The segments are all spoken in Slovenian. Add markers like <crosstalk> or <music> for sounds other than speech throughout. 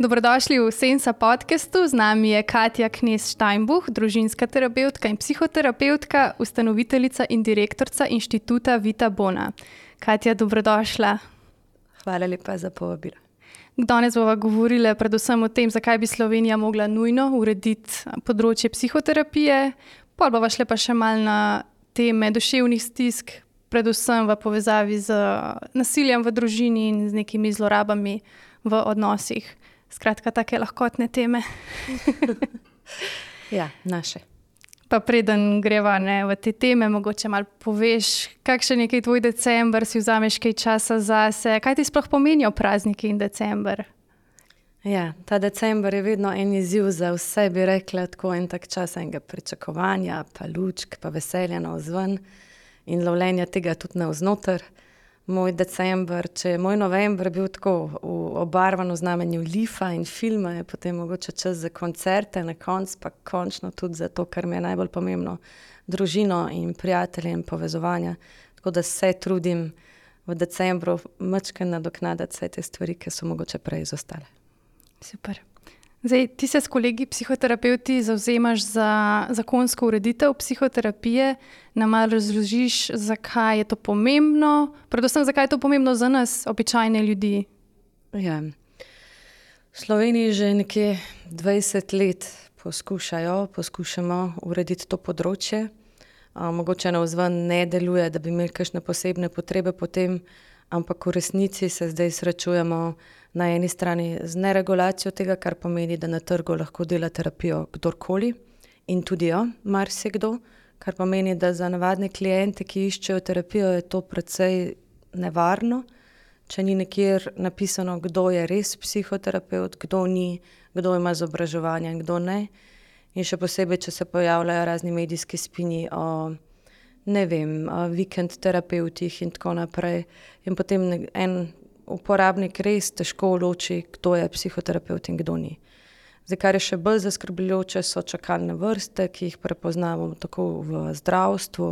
Dobrodošli v Sensa podkastu. Z nami je Katja Knes Steinbuch, družinska terapeutka in psihoterapeutka, ustanoviteljica in direktorica inštituta Vita Bona. Katja, dobrodošla. Hvala lepa za povabilo. Danes bomo govorili predvsem o tem, zakaj bi Slovenija mogla nujno urediti področje psihoterapije, pa bomo šli pa še malo na teme duševnih stisk, predvsem v povezavi z nasiljem v družini in z nekimi zlorabami v odnosih. Skratka, take lahkotne teme. <laughs> ja, naše. Pa preden greva ne, v te teme, mogoče malo poveš, kakšen je tvoj decembr, si vzameš kaj časa zase. Kaj ti sploh pomenijo prazniki in decembr? Ja, ta decembr je vedno en izziv za vse, bi rekla, tako en tak čas enega pričakovanja, pa lučk, pa veselja na vzven in lovljenja tega tudi na vznoter. Moj decembr, če je moj november bil tako obarvan v znamenju lifa in filma, je potem mogoče čas za koncerte, na koncu pa končno tudi za to, kar mi je najbolj pomembno, družino in prijatelje in povezovanja. Tako da se trudim v decembru mačke nadoknaditi vse te stvari, ki so mogoče prej izostale. Super. Zdaj, ti se s kolegi psihoterapeuti zauzemaš za zakonsko ureditev psihoterapije. Nam malo razložiš, zakaj je to pomembno, predvsem zakaj je to pomembno za nas, običajne ljudi. Ja. V Sloveniji že nekje 20 let poskušajo, poskušamo urediti to področje. A, mogoče na vzven ne deluje, da bi imeli kakšne posebne potrebe potem, ampak v resnici se zdaj srečujemo na eni strani z neregulacijo tega, kar pomeni, da na trgu lahko dela terapijo kdorkoli in tudi jo, marsikdo, kar pomeni, da za navadne klijente, ki iščejo terapijo, je to precej nevarno, če ni nikjer napisano, kdo je res psihoterapeut, kdo ni, kdo ima izobraževanje in kdo ne. In še posebej, če se pojavljajo razni medijski spini o ne vem, vikend terapeutih in tako naprej. In potem en uporabnik res težko loči, kdo je psihoterapeut in kdo ni. Zdaj, kar je še bolj zaskrbljujoče, so čakalne vrste, ki jih prepoznamo tako v zdravstvu,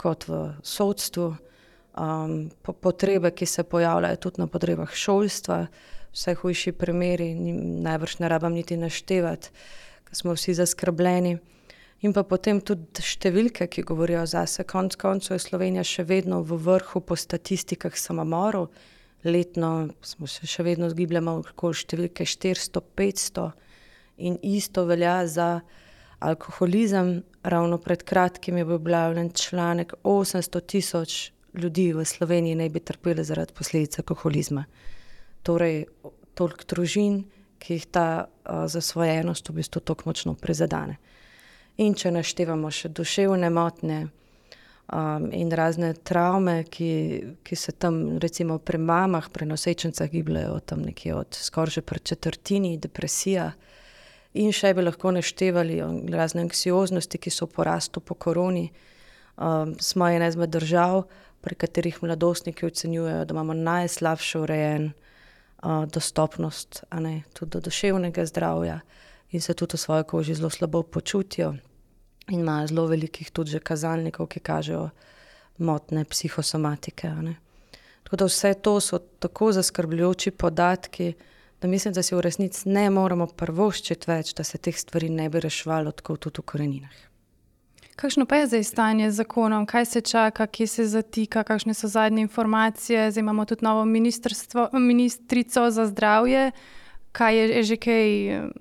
kot v sodstvu, um, po potrebe, ki se pojavljajo tudi na potrebah šolstva, vse hujši primeri, najbrž ne rabim niti naštevati, ker smo vsi zaskrbljeni. In pa potem tudi številke, ki govorijo zase. Konec koncev je Slovenija še vedno v vrhu po statistikah samomorov letno smo se še vedno zgibljamo okoli številke 400, 500 in isto velja za alkoholizem. Ravno pred kratkim je bil objavljen članek, 800 tisoč ljudi v Sloveniji naj bi trpeli zaradi posledic alkoholizma. Torej, toliko družin, ki jih ta uh, zasvojenost v bistvu tako močno prizadene. In če naštevamo še duševne motnje, um, in razne travme, ki, ki se tam, recimo pri mamah, pri nosečnicah, gibljajo tam nekje od skoraj že pred četrtini, depresija. In še bi lahko naštevali razne anksioznosti, ki so v porastu po koroni. Um, smo ena izmed držav, pri katerih mladostniki ocenjujejo, da imamo najslabše urejen uh, dostopnost ne, tudi do duševnega zdravja in se tudi v svoji koži zelo slabo počutijo in ima zelo velikih tudi kazalnikov, ki kažejo motne psihosomatike. Tako da vse to so tako zaskrbljujoči podatki, da mislim, da si v resnici ne moremo prvoščiti več, da se teh stvari ne bi reševalo tako tudi v koreninah. Kakšno pa je zdaj stanje z zakonom, kaj se čaka, kje se zatika, kakšne so zadnje informacije? Zdaj imamo tudi novo ministrico za zdravje. Kaj je že kaj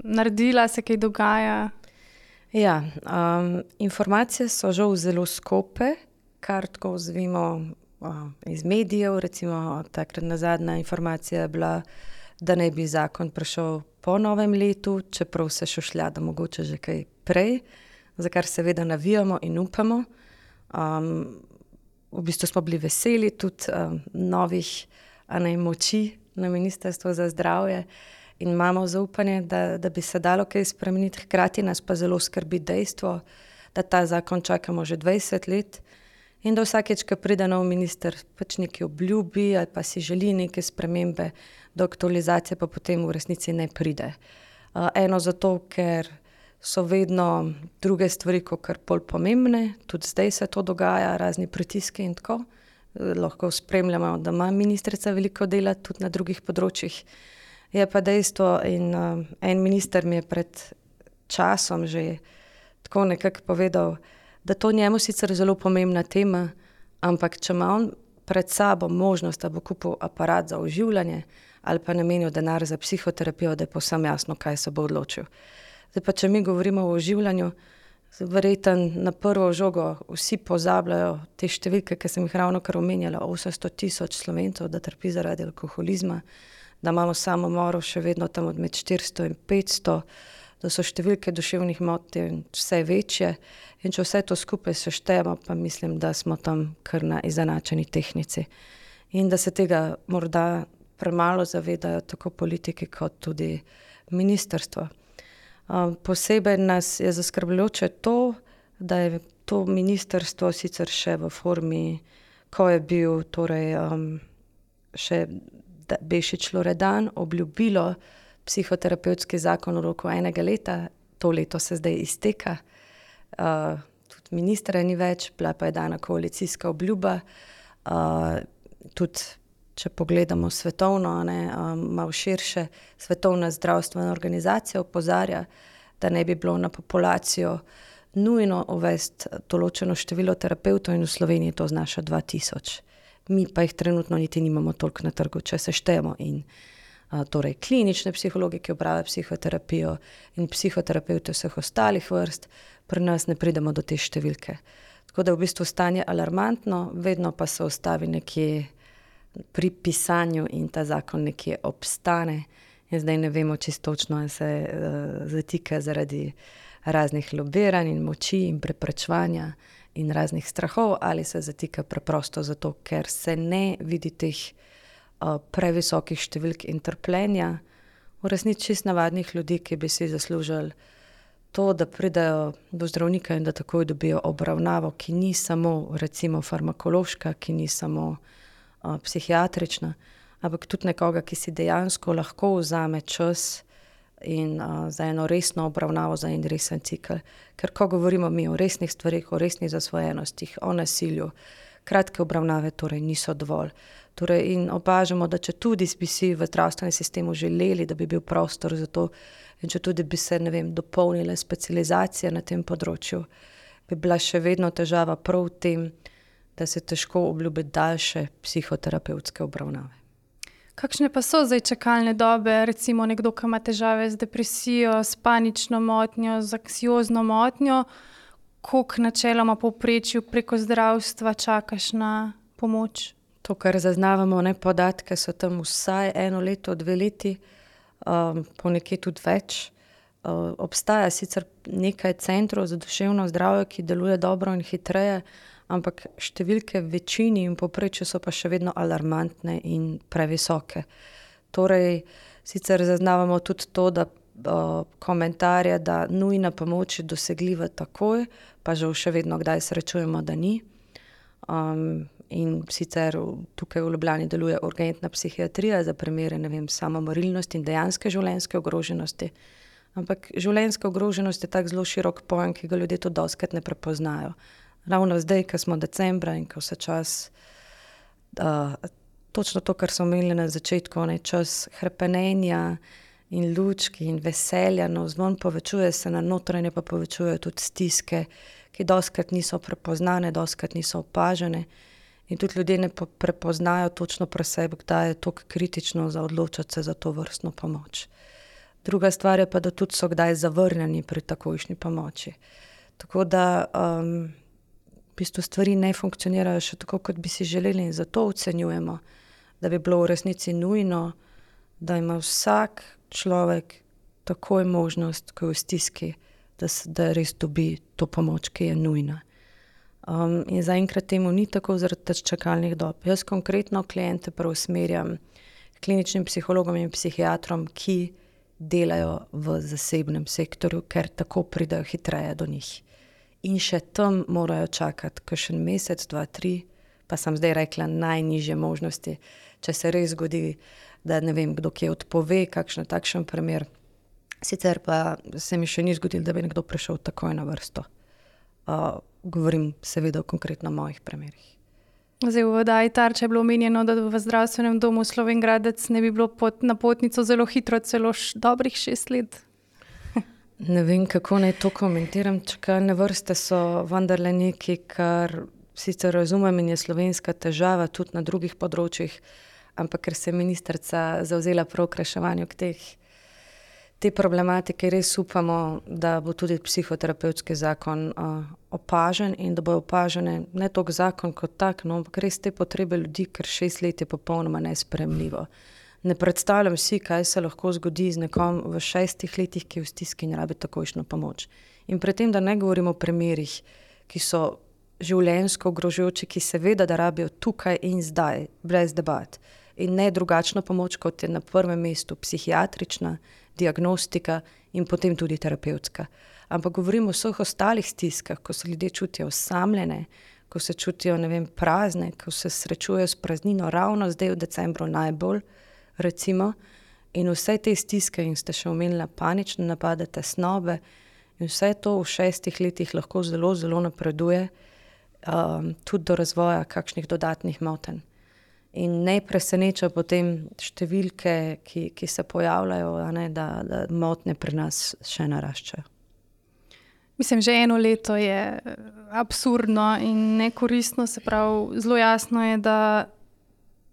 naredila, se kaj dogaja? Ja, um, informacije so žal zelo skope, kar tako zvemo uh, iz medijev. Recimo, takrat na zadnja informacija je bila, da naj bi zakon prišel po novem letu, čeprav se šušlja, da mogoče že kaj prej, za kar seveda navijamo in upamo. Um, v bistvu smo bili veseli tudi um, novih moči na Ministrstvu za zdravje in imamo zaupanje, da, da bi se dalo kaj spremeniti, hkrati nas pa zelo skrbi dejstvo, da ta zakon čakamo že 20 let in da vsakeč, ko pride nov minister, pač nekaj obljubi ali pa si želi neke spremembe, do aktualizacije pa potem v resnici ne pride. Uh, eno zato, ker so vedno druge stvari, kot kar bolj pomembne, tudi zdaj se to dogaja, razni pritiski in tako. Lahko spremljamo, da ima ministrica veliko dela tudi na drugih področjih. Je pa dejstvo, in uh, en minister mi je pred časom že tako nekako povedal, da to njemu sicer zelo pomembna tema, ampak če ima on pred sabo možnost, da bo kupil aparat za oživljanje ali pa namenil denar za psihoterapijo, da je posem jasno, kaj se bo odločil. Zdaj pa, če mi govorimo o oživljanju, verjetno na prvo žogo vsi pozabljajo te številke, ki sem jih ravno kar omenjala, 800 tisoč slovencev, da trpi zaradi alkoholizma, da imamo samomorov še vedno tam od med 400 in 500 da so številke duševnih motenj vse večje. In če vse to skupaj seštejemo, pa mislim, da smo tam kar na izenačeni tehnici. In da se tega morda premalo zavedajo tako politiki, kot tudi ministrstvo. Um, posebej nas je zaskrbljujoče to, da je to ministrstvo sicer še v formi, ko je bil torej, um, še Bešič Loredan obljubilo, psihoterapevtski zakon v roku enega leta, to leto se zdaj izteka. Uh, tudi ministra ni več, bila pa je dana koalicijska obljuba. Uh, tudi, če pogledamo svetovno, ne, um, malo širše, Svetovna zdravstvena organizacija opozarja, da ne bi bilo na populacijo nujno uvesti določeno število terapeutov, in v Sloveniji to znaša 2000. Mi pa jih trenutno niti nimamo toliko na trgu, če se štejemo. In, uh, torej klinične psihologe, ki upravljajo psihoterapijo in psihoterapevte vseh ostalih vrst, pri nas ne pridemo do te številke. Tako da je v bistvu stanje alarmantno, vedno pa se ustavi nekje pri pisanju in ta zakon nekje obstane. In zdaj ne vemo čisto točno, ali se uh, zatika zaradi raznih lobiranj in moči in preprečevanja in raznih strahov, ali se zatika preprosto zato, ker se ne vidi teh previsokih številk in trpljenja, v resnici čist navadnih ljudi, ki bi si zaslužili to, da pridejo do zdravnika in da takoj dobijo obravnavo, ki ni samo recimo farmakološka, ki ni samo uh, psihiatrična, ampak tudi nekoga, ki si dejansko lahko vzame čas in uh, za eno resno obravnavo, za en resen cikl. Ker ko govorimo mi o resnih stvarih, o resnih zasvojenostih, o nasilju, kratke obravnave torej niso dovolj. Torej, in opažamo, da če tudi bi si v zdravstvenem sistemu želeli, da bi bil prostor za to, in če tudi bi se vem, dopolnile specializacije na tem področju, bi bila še vedno težava prav v tem, da se težko obljubi daljše psihoterapevtske obravnave. Kakšne pa so zdaj čakalne dobe, recimo nekdo, ki ima težave z depresijo, s panično motnjo, z anksiozno motnjo, koliko načeloma povprečju preko zdravstva čakaš na pomoč? To, kar zaznavamo, ne podatke, so tam vsaj eno leto, dve leti, um, ponekje tudi več. Uh, obstaja sicer nekaj centrov za duševno zdravje, ki deluje dobro in hitreje, ampak številke v večini in poprečju so pa še vedno alarmantne in previsoke. Torej, sicer zaznavamo tudi to, da uh, komentarje, da nujna pomoč je dosegljiva takoj, pa že še vedno kdaj srečujemo, da ni. Um, in sicer tukaj v Ljubljani deluje urgentna psihiatrija za primere samomorilnosti in dejanske življenjske ogroženosti. Ampak življenjska ogroženost je tako zelo širok pojem, ki ga ljudje tudi doskrat ne prepoznajo. Ravno zdaj, ko smo decembra in ko se čas, uh, točno to, kar smo imeli na začetku, ne čas hrepenenja in lučki in veselja, no zvon povečuje se na notranje, pa povečujejo tudi stiske, ki doskrat niso prepoznane, doskrat niso opažene. In tudi ljudje ne prepoznajo točno pri sebi, kdaj je to kritično za odločiti se za to vrstno pomoč. Druga stvar je pa, da tudi so kdaj zavrnjeni pri takojšnji pomoči. Tako da um, bistvu stvari ne funkcionirajo še tako, kot bi si želeli, in zato ocenjujemo, da bi bilo v resnici nujno, da ima vsak človek takoj možnost, ko je v stiski, da, da res dobi to pomoč, ki je nujna. Um, in zaenkrat temu ni tako zaradi čakalnih dob. Jaz konkretno klijente preusmerjam k kliničnim psihologom in psihiatrom, ki delajo v zasebnem sektorju, ker tako pridejo hitreje do njih. In še tam morajo čakati, ko še en mesec, dva, tri, pa sem zdaj rekla najnižje možnosti, če se res zgodi, da ne vem, kdo kje odpove, kakšen takšen primer. Sicer pa se mi še ni zgodilo, da bi nekdo prišel takoj na vrsto. Uh, govorim seveda konkretno o mojih primerih. Zdaj, v vodaji tarče je bilo omenjeno, da v zdravstvenem domu Slovengradec ne bi bilo pot, na potnico zelo hitro, celo dobrih šest let. Ne vem, kako naj to komentiram. Čakalne vrste so vendarle nekaj, kar sicer razumem in je slovenska težava tudi na drugih področjih, ampak ker se je ministrica zauzela prav k reševanju teh, te problematike, res upamo, da bo tudi psihoterapevtski zakon uh, opažen in da bo opažen ne toliko zakon kot tak, no, ampak res te potrebe ljudi, ker šest let je popolnoma nespremljivo. Ne predstavljam si, kaj se lahko zgodi z nekom v šestih letih, ki je v stiski in rabi takojšno pomoč. In pri tem, da ne govorimo o primerih, ki so življenjsko ogrožujoči, ki seveda da rabijo tukaj in zdaj, brez debat. In ne drugačna pomoč, kot je na prvem mestu psihiatrična, diagnostika in potem tudi terapevtska. Ampak govorimo o vseh ostalih stiskah, ko se ljudje čutijo osamljene, ko se čutijo vem, prazne, ko se srečujejo s praznino, ravno zdaj v decembru najbolj recimo, in vse te stiske, in ste še omenili panične napade, tesnobe, in vse to v šestih letih lahko zelo, zelo napreduje, um, tudi do razvoja kakšnih dodatnih motenj. In ne preseneča potem številke, ki, ki se pojavljajo, ne, da, da motnje pri nas še naraščajo. Mislim, že eno leto je absurdno in nekoristno, se pravi, zelo jasno je, da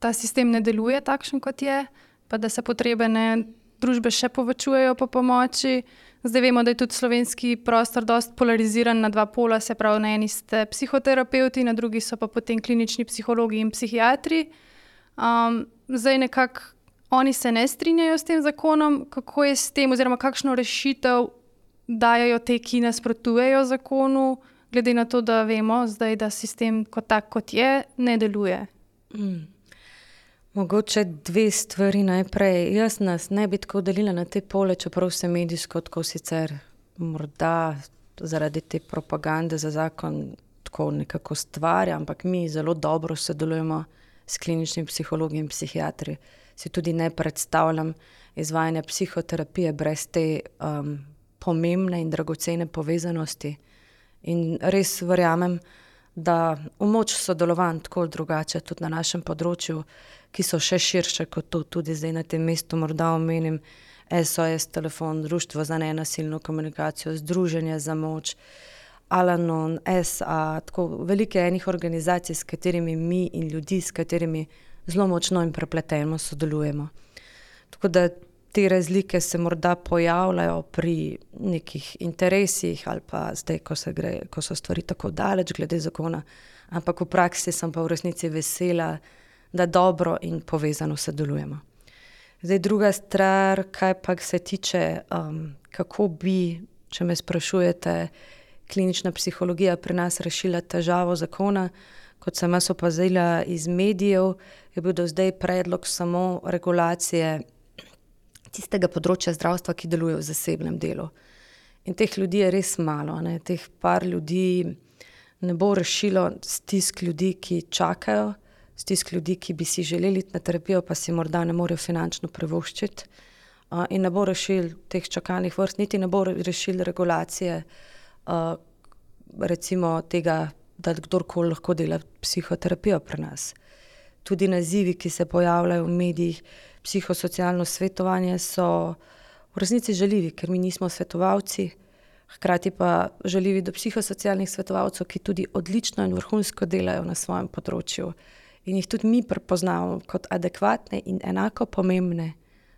ta sistem ne deluje takšen, kot je, pa da se potrebe ne, družbe še povečujejo po pomoči. Zdaj vemo, da je tudi slovenski prostor precej polariziran na dva pola, se pravi, na eni ste psihoterapeuti, na drugi so pa potem klinični psihologi in psihiatri. Um, zdaj nekako oni se ne strinjajo s tem zakonom, kako je s tem, oziroma kakšno rešitev dajo te, ki nasprotujejo zakonu, glede na to, da vemo, zdaj, da sistem kot tak, kot je, ne deluje. Mm. Mogoče dve stvari najprej. Jaz nas ne bi tako delila na te pole, čeprav se medijsko tako sicer morda zaradi te propagande za zakon tako nekako stvarja, ampak mi zelo dobro sodelujemo s kliničnimi psihologi in psihiatri. Si tudi ne predstavljam izvajanja psihoterapije brez te um, pomembne in dragocene povezanosti. In res verjamem, da v moč sodelovanj tako drugače tudi na našem področju ki so še širše kot to, tudi zdaj na tem mestu, morda omenim SOS, telefon, Društvo za nenasilno komunikacijo, Združenje za moč, Alanon, SA, tako velike enih organizacij, s katerimi mi in ljudi, s katerimi zelo močno in prepleteno sodelujemo. Tako da te razlike se morda pojavljajo pri nekih interesih ali pa zdaj, ko, gre, ko so stvari tako daleč glede zakona, ampak v praksi sem pa v resnici vesela, da dobro in povezano sodelujemo. Zdaj, druga stvar, kaj pa se tiče, um, kako bi, če me sprašujete, klinična psihologija pri nas rešila težavo zakona. Kot sem jaz opazila iz medijev, je bil do zdaj predlog samo regulacije tistega področja zdravstva, ki deluje v zasebnem delu. In teh ljudi je res malo, ne? teh par ljudi ne bo rešilo stisk ljudi, ki čakajo stisk ljudi, ki bi si želeli iti na terapijo, pa si morda ne morejo finančno privoščiti. Uh, in ne bo rešil teh čakalnih vrst, niti ne bo rešil regulacije, uh, recimo tega, da kdorkoli lahko dela psihoterapijo pri nas. Tudi nazivi, ki se pojavljajo v medijih, psihosocialno svetovanje, so v resnici žaljivi, ker mi nismo svetovalci, hkrati pa žaljivi do psihosocialnih svetovalcev, ki tudi odlično in vrhunsko delajo na svojem področju in jih tudi mi prepoznamo kot adekvatne in enako pomembne,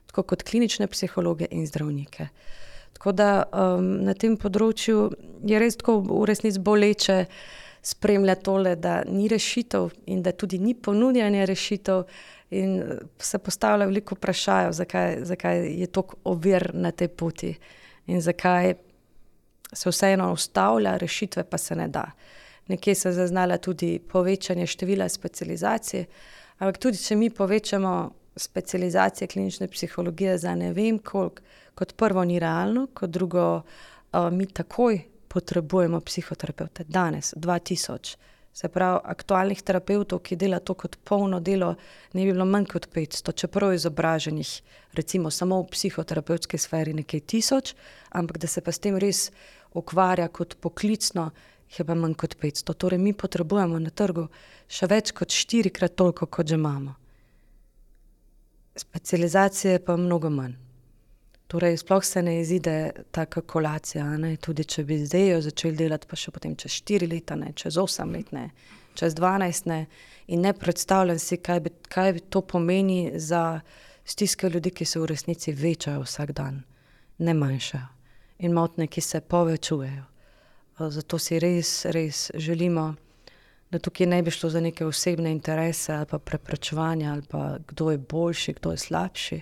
tako kot klinične psihologe in zdravnike. Tako da um, na tem področju je res tako v resnici boleče spremljati tole, da ni rešitev in da tudi ni ponudjanja rešitev. In se postavlja veliko vprašanj, zakaj, zakaj je tako ovir na tej poti in zakaj se vseeno ustavlja, rešitve pa se ne da. Nekje so zaznala tudi povečanje števila specializacij, ampak tudi če mi povečamo specializacije klinične psihologije za ne vem koliko, kot prvo ni realno, kot drugo mi takoj potrebujemo psihoterapeute. Danes, 2000, se pravi, aktualnih terapeutov, ki dela to kot polno delo, ne bi bilo manj kot 500, čeprav izobraženih, recimo samo v psihoterapevtski sferi nekaj tisoč, ampak da se pa s tem res ukvarja kot poklicno je pa manj kot 500. Torej, mi potrebujemo na trgu še več kot štirikrat toliko, kot že imamo. Specializacije je pa mnogo manj. Torej, sploh se ne izide ta kalkulacija. Ne? Tudi če bi zdaj jo začeli delati, pa še potem čez štiri leta, ne? čez osem let, ne? čez dvanajst. Ne? In ne predstavljam si, kaj bi, kaj bi to pomeni za stiske ljudi, ki se v resnici večajo vsak dan, ne manjšajo. In motne, ki se povečujejo. Zato si res, res želimo, da tukaj ne bi šlo za neke osebne interese ali pa preprečevanja, ali pa kdo je boljši, kdo je slabši.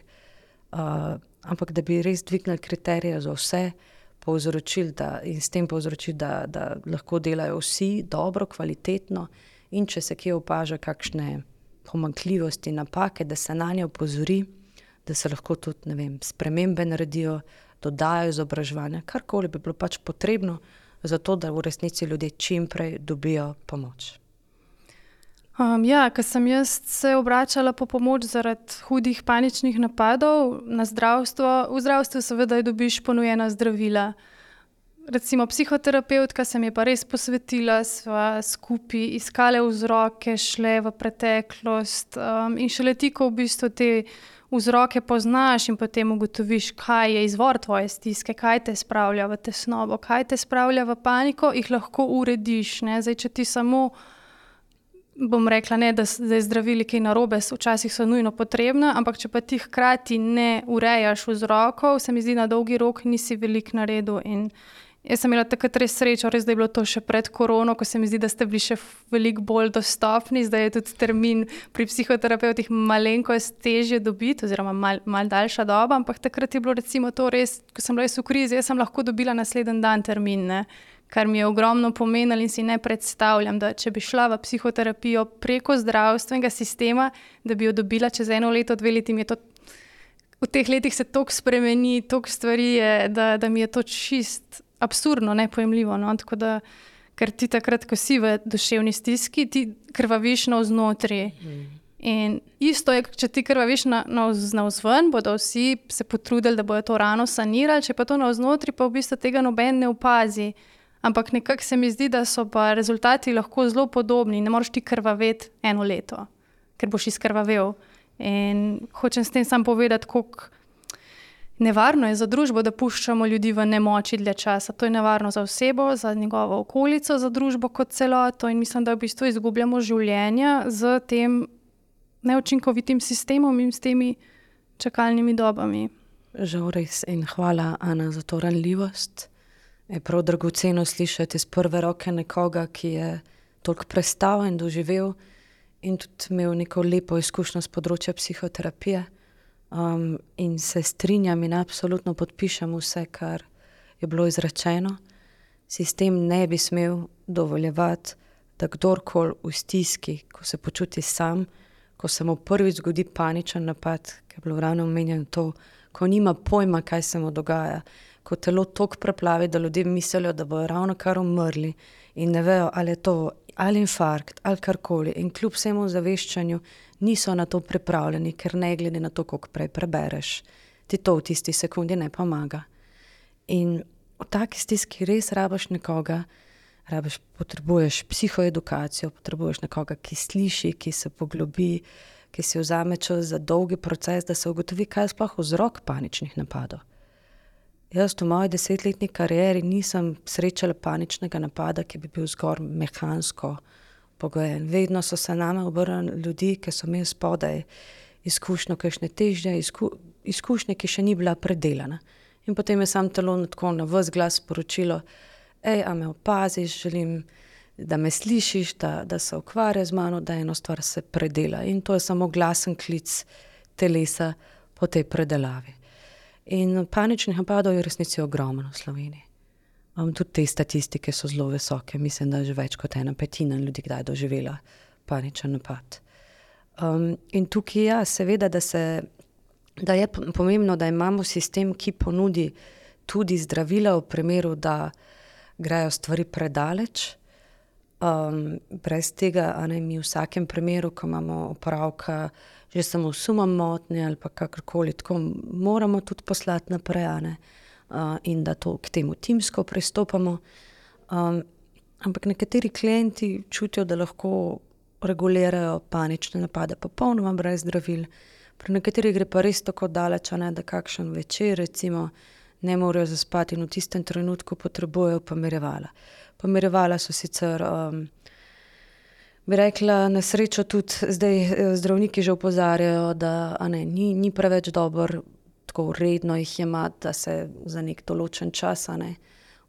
Uh, ampak da bi res dvignili kriterije za vse, povzročili da, in s tem povzročili, da, da lahko delajo vsi dobro, kvalitetno, in če se kje opaža kakšne pomankljivosti, napake, da se na nje opozori, da se lahko tudi vem, spremembe naredijo, dodajo izobraževanje, karkoli bi bilo pač potrebno, zato da v resnici ljudje čim prej dobijo pomoč. Um, ja, ko sem se obračala po pomoč zaradi hudih paničnih napadov na zdravstvo, v zdravstvu seveda dobiš ponujena zdravila. Recimo psihoterapeutka se mi je pa res posvetila, sva skupaj iskale vzroke, šle v preteklost um, in šele ti, ko v bistvu te vzroke poznaš in potem ugotoviš, kaj je izvor tvoje stiske, kaj te spravlja v tesnobo, kaj te spravlja v paniko, jih lahko urediš. Zdaj, če ti samo bom rekla, ne, da, da je zdravili kaj narobe, včasih so nujno potrebna, ampak če pa ti hkrati ne urejaš vzrokov, se mi zdi, na dolgi rok nisi velik na redu. In jaz sem imela takrat res srečo, res da je bilo to še pred korono, ko se mi zdi, da ste bili še veliko bolj dostopni, zdaj je tudi termin pri psihoterapeutih malenkost težje dobiti, oziroma mal, mal daljša doba, ampak takrat je bilo recimo to res, ko sem bila res v krizi, jaz sem lahko dobila naslednji dan termin. Ne kar mi je ogromno pomenilo in si ne predstavljam, da če bi šla v psihoterapijo preko zdravstvenega sistema, da bi jo dobila čez eno leto, dve leti. V teh letih se toliko spremeni, toliko stvari je, da, da mi je to čist absurdno, nepojemljivo. No? Da, ker ti takrat, ko si v duševni stiski, ti krvaviš na vznotraj. In isto je, če ti krvaviš na, na, na vzven, bodo vsi se potrudili, da bodo to rano sanirali, če pa to na vznotraj, pa v bistvu tega noben ne opazi. Ampak nekako se mi zdi, da so pa rezultati lahko zelo podobni. Ne moreš ti krvaveti eno leto, ker boš izkrvavel. In hočem s tem samo povedati, kako nevarno je za družbo, da puščamo ljudi v nemoči dlje časa. To je nevarno za osebo, za njegovo okolico, za družbo kot celoto. In mislim, da v bistvu izgubljamo življenja z tem neučinkovitim sistemom in s temi čakalnimi dobami. Žal res in hvala, Ana, za to ranljivost. Je prav dragoceno slišati iz prve roke nekoga, ki je toliko prestal in doživel, in tudi imel neko lepo izkušnjo z področja psihoterapije. Um, in se strinjam in absolutno podpišem vse, kar je bilo izrečeno. Sistem ne bi smel dovoljevati, da kdorkoli v stiski, ko se počuti sam, ko se mu prvič zgodi paničen napad, ki je bilo ravno omenjeno to, ko nima pojma, kaj se mu dogaja ko telo tako preplavi, da ljudje mislijo, da bodo ravno kar umrli in ne vejo, ali je to ali infarkt ali karkoli. In kljub vsemu zaveščanju niso na to pripravljeni, ker ne glede na to, koliko prej prebereš, ti to v tisti sekundi ne pomaga. In v taki stiski res rabaš nekoga. Rabiš, potrebuješ psihoedukacijo, potrebuješ nekoga, ki sliši, ki se poglobi, ki si vzame čas za dolgi proces, da se ugotovi, kaj je sploh vzrok paničnih napadov. Jaz v moji desetletni karieri nisem srečala paničnega napada, ki bi bil zgor mehansko pogojen. Vedno so se name obrnili ljudje, ki so imeli spodaj izkušnjo, kakšne težje izku, izkušnje, ki še ni bila predelana. In potem je sam telo tako na vse glas sporočilo, hej, a me opaziš, želim, da me slišiš, da, da se ukvarja z mano, da eno stvar se predela. In to je samo glasen klic telesa po tej predelavi. In paničnih napadov je v resnici ogromno v Sloveniji. Um, tudi te statistike so zelo visoke, mislim, da je že več kot ena petina ljudi kdaj doživela paničen napad. Um, in tukaj je, ja, seveda, da, se, da je pomembno, da imamo sistem, ki ponudi tudi zdravila, v primeru, da grejo stvari predaleč. Um, brez tega, a ne mi v vsakem primeru, ko imamo opravka že samo sumom motnje ali pa kakorkoli, tako moramo tudi poslati naprej, uh, in da to k temu timsko pristopamo. Um, ampak nekateri klienti čutijo, da lahko regulirajo panične napade, popolnoma brez zdravil. Pri nekaterih gre pa res tako daleč, ne, da kakšen večer, recimo, ne morejo zaspati in v tistem trenutku potrebujejo pomirjevala. Pomirjevala so sicer, um, bi rekla, na srečo tudi zdaj zdravniki že opozarjajo, da ne ni, ni preveč dobro tako redno jih jemati, da se za neki določen čas, ne,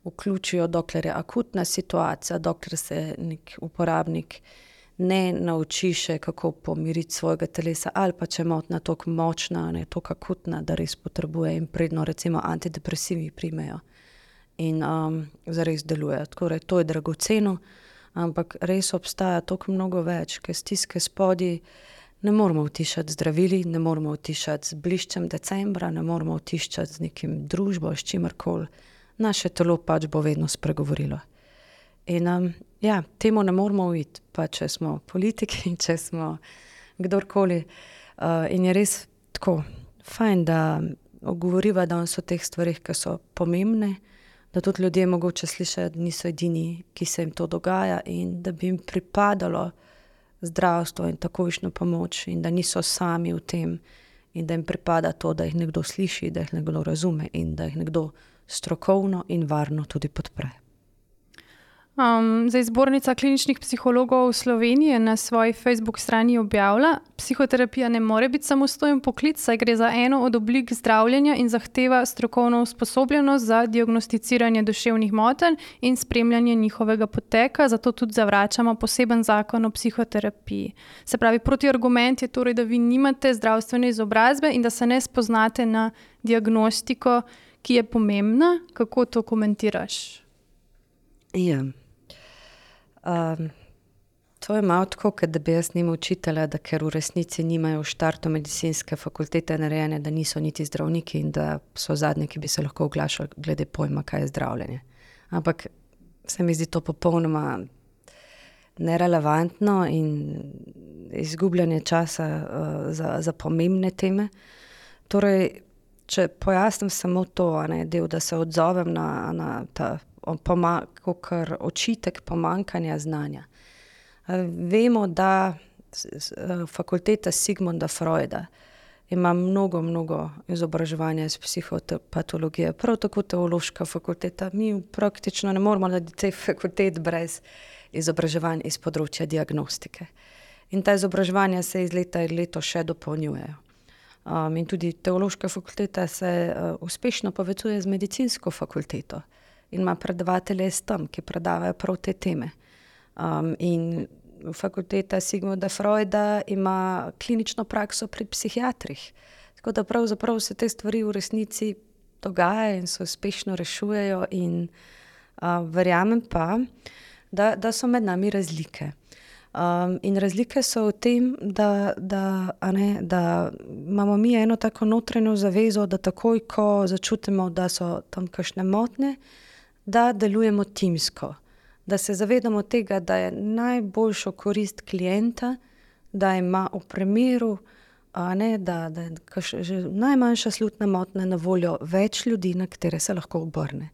vključijo, dokler je akutna situacija, dokler se neki uporabnik ne nauči še, kako pomiriti svojega telesa, ali pa če je motnja toliko močna, ne, toliko akutna, da res potrebuje in predno recimo antidepresivi primejo. In, zares deluje, tako da to je dragoceno, ampak res obstaja toliko mnogo več, ke stiske spodaj ne moremo utišati zdravili, ne moremo utišati z bliščem decembra, ne moremo utišati z nekim družbo, s čimerkoli. Naše telo pač bo vedno spregovorilo. In, ja, temu ne moremo uiti, pa če smo politiki, <laughs> če smo kdorkoli. in je res tako fajn, da govoriva danes o teh stvareh, ke so pomembne, da tudi ljudje mogoče slišijo, da niso edini, ki se jim to dogaja, in da bi jim pripadalo zdravstvo in takojšnja pomoč in da niso sami v tem. In da jim pripada to, da jih nekdo sliši, da jih nekdo razume in da jih nekdo strokovno in varno tudi podpre. Zdaj Zbornica kliničnih psihologov Slovenije je na svoji Facebook strani objavila: "Psihoterapija ne more biti samostojen poklic, saj gre za eno od oblik zdravljenja in zahteva strokovno usposobljenost za diagnosticiranje duševnih motenj in spremljanje njihovega poteka, zato tudi zavračamo poseben zakon o psihoterapiji." Se pravi, protiargument je torej, da vi nimate zdravstvene izobrazbe in da se ne spoznate na diagnostiko, ki je pomembna. Kako to komentiraš? Ja. To je malo tako, ke da bi jaz njim očitala, da ker v resnici nimajo v štartu medicinske fakultete narejene, da niso niti zdravniki in da so zadnji, ki bi se lahko oglašali glede pojma, kaj je zdravljenje. Ampak se mi zdi to popolnoma nerelevantno in izgubljanje časa, za, za pomembne teme. Torej, če pojasnim samo to, ne, del, da se odzovem na, na ta kakor očitek pomanjkanja znanja. vemo, da fakulteta Sigmunda Freuda ima mnogo, mnogo izobraževanja iz psihopatologije, prav tako Teološka fakulteta, mi praktično ne moremo narediti teh fakultet brez izobraževanj iz področja diagnostike. In ta izobraževanja se iz leta v leto še dopolnjujejo. in tudi Teološka fakulteta se, uspešno povezuje z medicinsko fakulteto in ima predavatelje iz tam, ki predavajo prav te teme. in fakulteta Sigmunda Freuda ima klinično prakso pri psihiatrih. Tako da pravzaprav se te stvari v resnici dogajajo in se uspešno rešujejo in, verjamem pa, da, da so med nami razlike. in razlike so v tem, da, da, ne, da imamo mi eno tako notranjo zavezo, da takoj, ko začutimo, da so tam kakšne motnje, da delujemo timsko. Da se zavedamo tega, da je najboljša korist klienta, da ima v primeru, ne, da, da že najmanjša slutna motnja na voljo več ljudi, na katere se lahko obrne.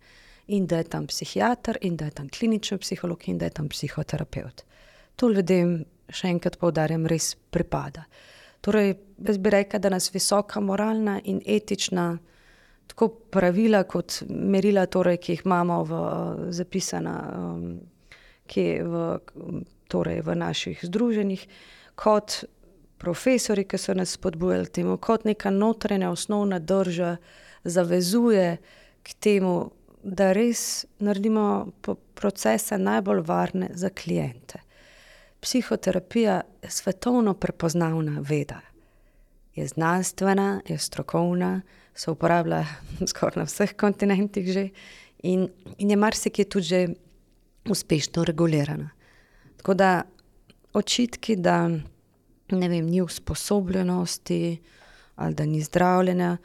In da je tam psihiater in da je tam klinični psiholog in da je tam psihoterapevt. To ljudem, še enkrat poudarjam, res pripada. Torej jaz bi rekla, da nas visoka moralna in etična tako pravila kot merila, torej, ki jih imamo v, zapisana, kje v, torej v naših združenjih, kot profesorji, ke so nas spodbujali temu, kot neka notranja osnovna drža zavezuje k temu, da res naredimo procese najbolj varne za kliente. Psihoterapija je svetovno prepoznavna veda. Je znanstvena, je strokovna, se uporablja <laughs> skoraj na vseh kontinentih že in, in je marsikje tudi že uspešno regulirana. Tako da očitki, da, ne vem, ni usposobljenosti ali da ni zdravljenja,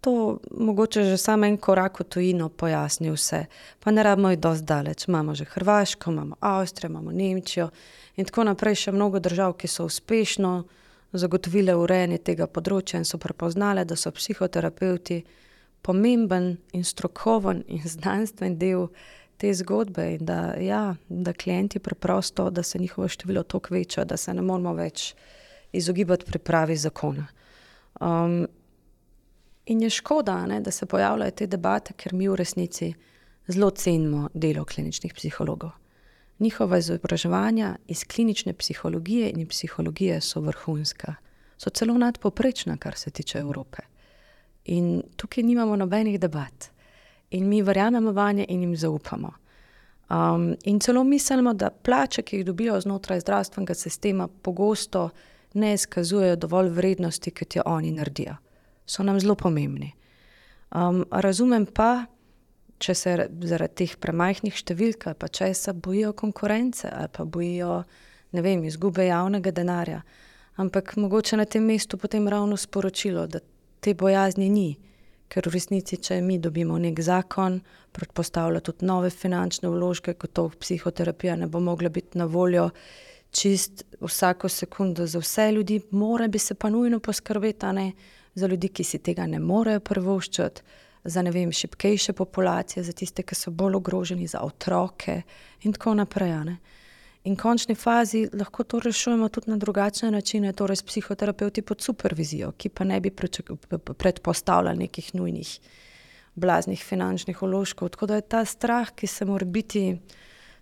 to mogoče že samo en korak v tujino pojasni vse. Pa ne rabimo iti dosti daleč, imamo že Hrvaško, imamo Avstrijo, imamo Nemčijo in tako naprej, še mnogo držav, ki so uspešno zagotovile urejanje tega področja in so prepoznale, da so psihoterapevti pomemben in strokoven in <laughs> znanstven del te zgodbe in da, ja, da klienti preprosto, da se njihovo število toliko veča, da se ne moramo več izogibati pripravi zakona. Um, in je škoda, ne, da se pojavljajo te debate, ker mi v resnici zelo cenimo delo kliničnih psihologov. Njihova izobraževanja iz klinične psihologije in psihologije so vrhunska, so celo nadpoprečna, kar se tiče Evrope. In tukaj nimamo nobenih debat. In mi verjamemo vanje in jim zaupamo. Um, in celo mislimo, da plače, ki jih dobijo znotraj zdravstvenega sistema, pogosto ne izkazujejo dovolj vrednosti, kot jo oni naredijo. So nam zelo pomembni. Um, razumem pa, če se zaradi teh premajhnih številk ali pa česa bojijo konkurence ali pa bojijo vem, izgube javnega denarja. Ampak mogoče na tem mestu potem ravno sporočilo, da te bojazni ni. Ker v resnici, če mi dobimo nek zakon, predpostavlja tudi nove finančne vložke, kot to psihoterapija ne bo mogla biti na voljo čist vsako sekundo za vse ljudi, mora bi se pa nujno poskrbeti, ne za ljudi, ki si tega ne morejo prvoščati, za ne vem, šipkejše populacije, za tiste, ki so bolj ogroženi, za otroke in tako naprej. Ne. In v končni fazi lahko to rešujemo tudi na drugačne načine, torej s psihoterapeuti pod supervizijo, ki pa ne bi predpostavljali nekih nujnih, blaznih finančnih uložkov. Tako da je ta strah, ki se mora biti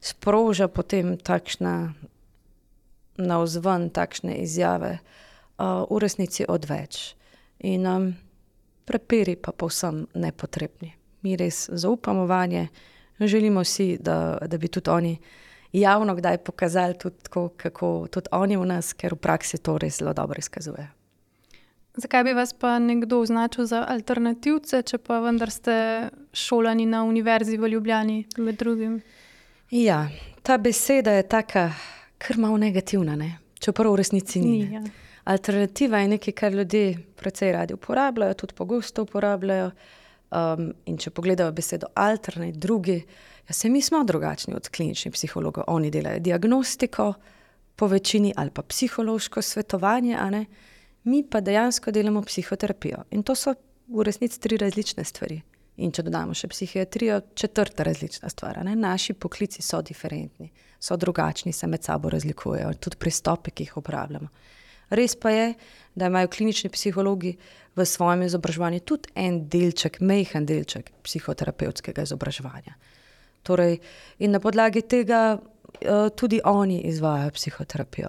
sproža potem takšna navzven, takšne izjave, uh, v resnici odveč. In um, prepiri pa povsem nepotrebni. Mi res zaupamo vanje, želimo si, da, da bi tudi oni javno kdaj pokazali, tudi tako, kako tudi oni v nas, ker v praksi to res zelo dobro izkazuje. Zakaj bi vas pa nekdo označil za alternativce, če pa vendar ste šolani na Univerzi v Ljubljani med drugim? Ja, ta beseda je taka, kar malo negativna, ne? čeprav v resnici ni. ni ja. Alternativa je nekaj, kar ljudje precej radi uporabljajo, tudi pogosto uporabljajo. Um, in če pogledajo besedo alternativ, drugi, ja, se mi smo drugačni od kliničnih psihologov. Oni delajo diagnostiko, po večini ali pa psihološko svetovanje, mi pa dejansko delamo psihoterapijo. In to so v resnici tri različne stvari. In če dodamo še psihiatrijo, četrta različna stvar. Ne? Naši poklici so diferentni, so drugačni, se med sabo razlikujejo, tudi pristopi, ki jih uporabljamo. Res pa je, da imajo klinični psihologi v svojem izobraževanju tudi en delček, mehen delček psihoterapevtskega izobraževanja. Torej, in na podlagi tega uh, tudi oni izvajajo psihoterapijo.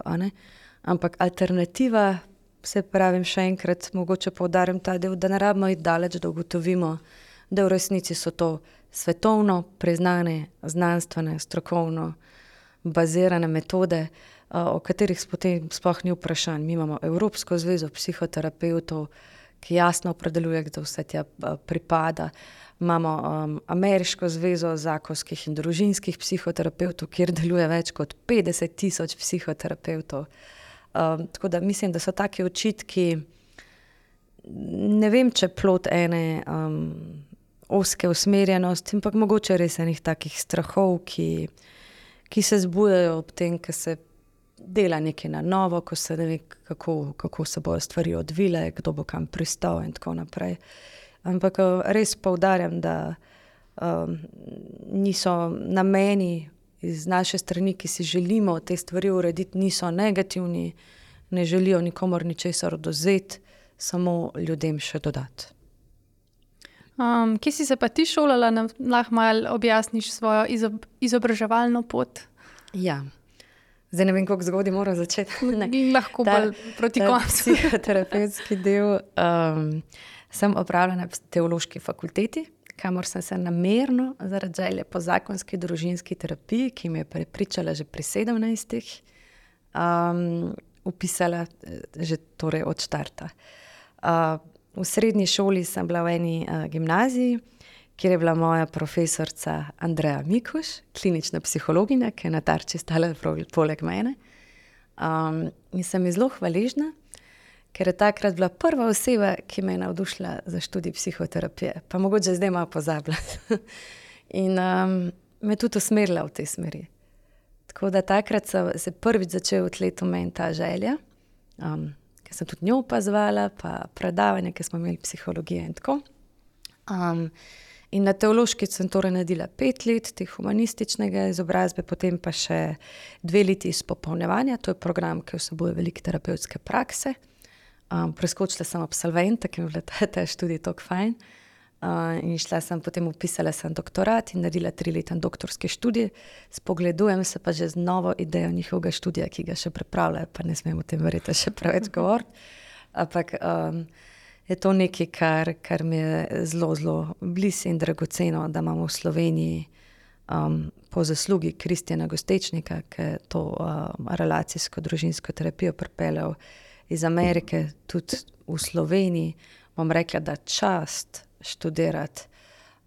Ampak alternativa, se pravim še enkrat, mogoče poudarim ta del, da ne rabimo iti daleč, da ugotovimo, da v resnici so to svetovno priznane, znanstvene, strokovno bazirane metode o katerih sploh ni vprašanj. Mi imamo Evropsko zvezo psihoterapeutov, ki jasno opredeljuje, kdo vse tja pripada. Imamo um, Ameriško zvezo zakonskih in družinskih psihoterapeutov, kjer deluje več kot 50 tisoč psihoterapeutov. Um, tako da mislim, da so taki očitki, ne vem, če plot ene um, oske usmerjenosti, ampak mogoče res enih takih strahov, ki, ki se zbujajo ob tem, ker se dela nekaj na novo, ko se ne ve, kako, kako se bodo stvari odvile, kdo bo kam pristal in tako naprej. Ampak eh, res poudarjam, da um, niso nameni iz naše strani, ki si želimo te stvari urediti, niso negativni, ne želijo nikomor ničesar oduzeti, samo ljudem še dodati. Um, kje si se pa ti šolala, da lahko malo objasniš svojo izob izobraževalno pot? Ja. Zdaj ne vem, kako zgodaj moram začeti. <laughs> Lahko pa proti koncu. Psihoterapevtski del. Um, sem opravljena na teološki fakulteti, kamor sem se namerno, zaradi želje po zakonski družinski terapiji, ki me je prepričala že pri 17. Um, upisala eh, že torej od štarta. Uh, v srednji šoli sem bila v eni uh, gimnaziji kjer je bila moja profesorica Andreja Mikuš, klinična psihologinja, ki je na tarči stala poleg mene. Um, in sem ji zelo hvaležna, ker je takrat bila prva oseba, ki me je navdušila za študij psihoterapije, pa mogoče zdaj malo pozabila. <laughs> in um, me tudi usmerila v tej smeri. Tako da takrat se je prvič začel tleti v meni ta želja, um, ki sem tudi njo opazovala, pa predavanja, ki smo imeli psihologije in tako. Um, In na teološki sem torej naredila pet let te humanističnega izobrazbe, potem pa še dve leti izpopolnjevanja, to je program, ki vsebuje veliko terapevtske prakse. Um, preskočila sem absolventa, ki mi je bila ta, ta študij tako fajn. Uh, in šla sem potem upisala sem doktorat in naredila trileten doktorski študij. Spogledujem se pa že z novo idejo njihovega študija, ki ga še pripravljajo, pa ne smem o tem verjeti še preveč govoriti. Ampak um, je to nekaj, kar, kar mi je zelo, zelo blizu in dragoceno, da imamo v Sloveniji um, po zaslugi Kristjana Gostečnika, ki je to um, relacijsko družinsko terapijo pripeljal iz Amerike, tudi v Sloveniji. Bom rekla, da čast študirati,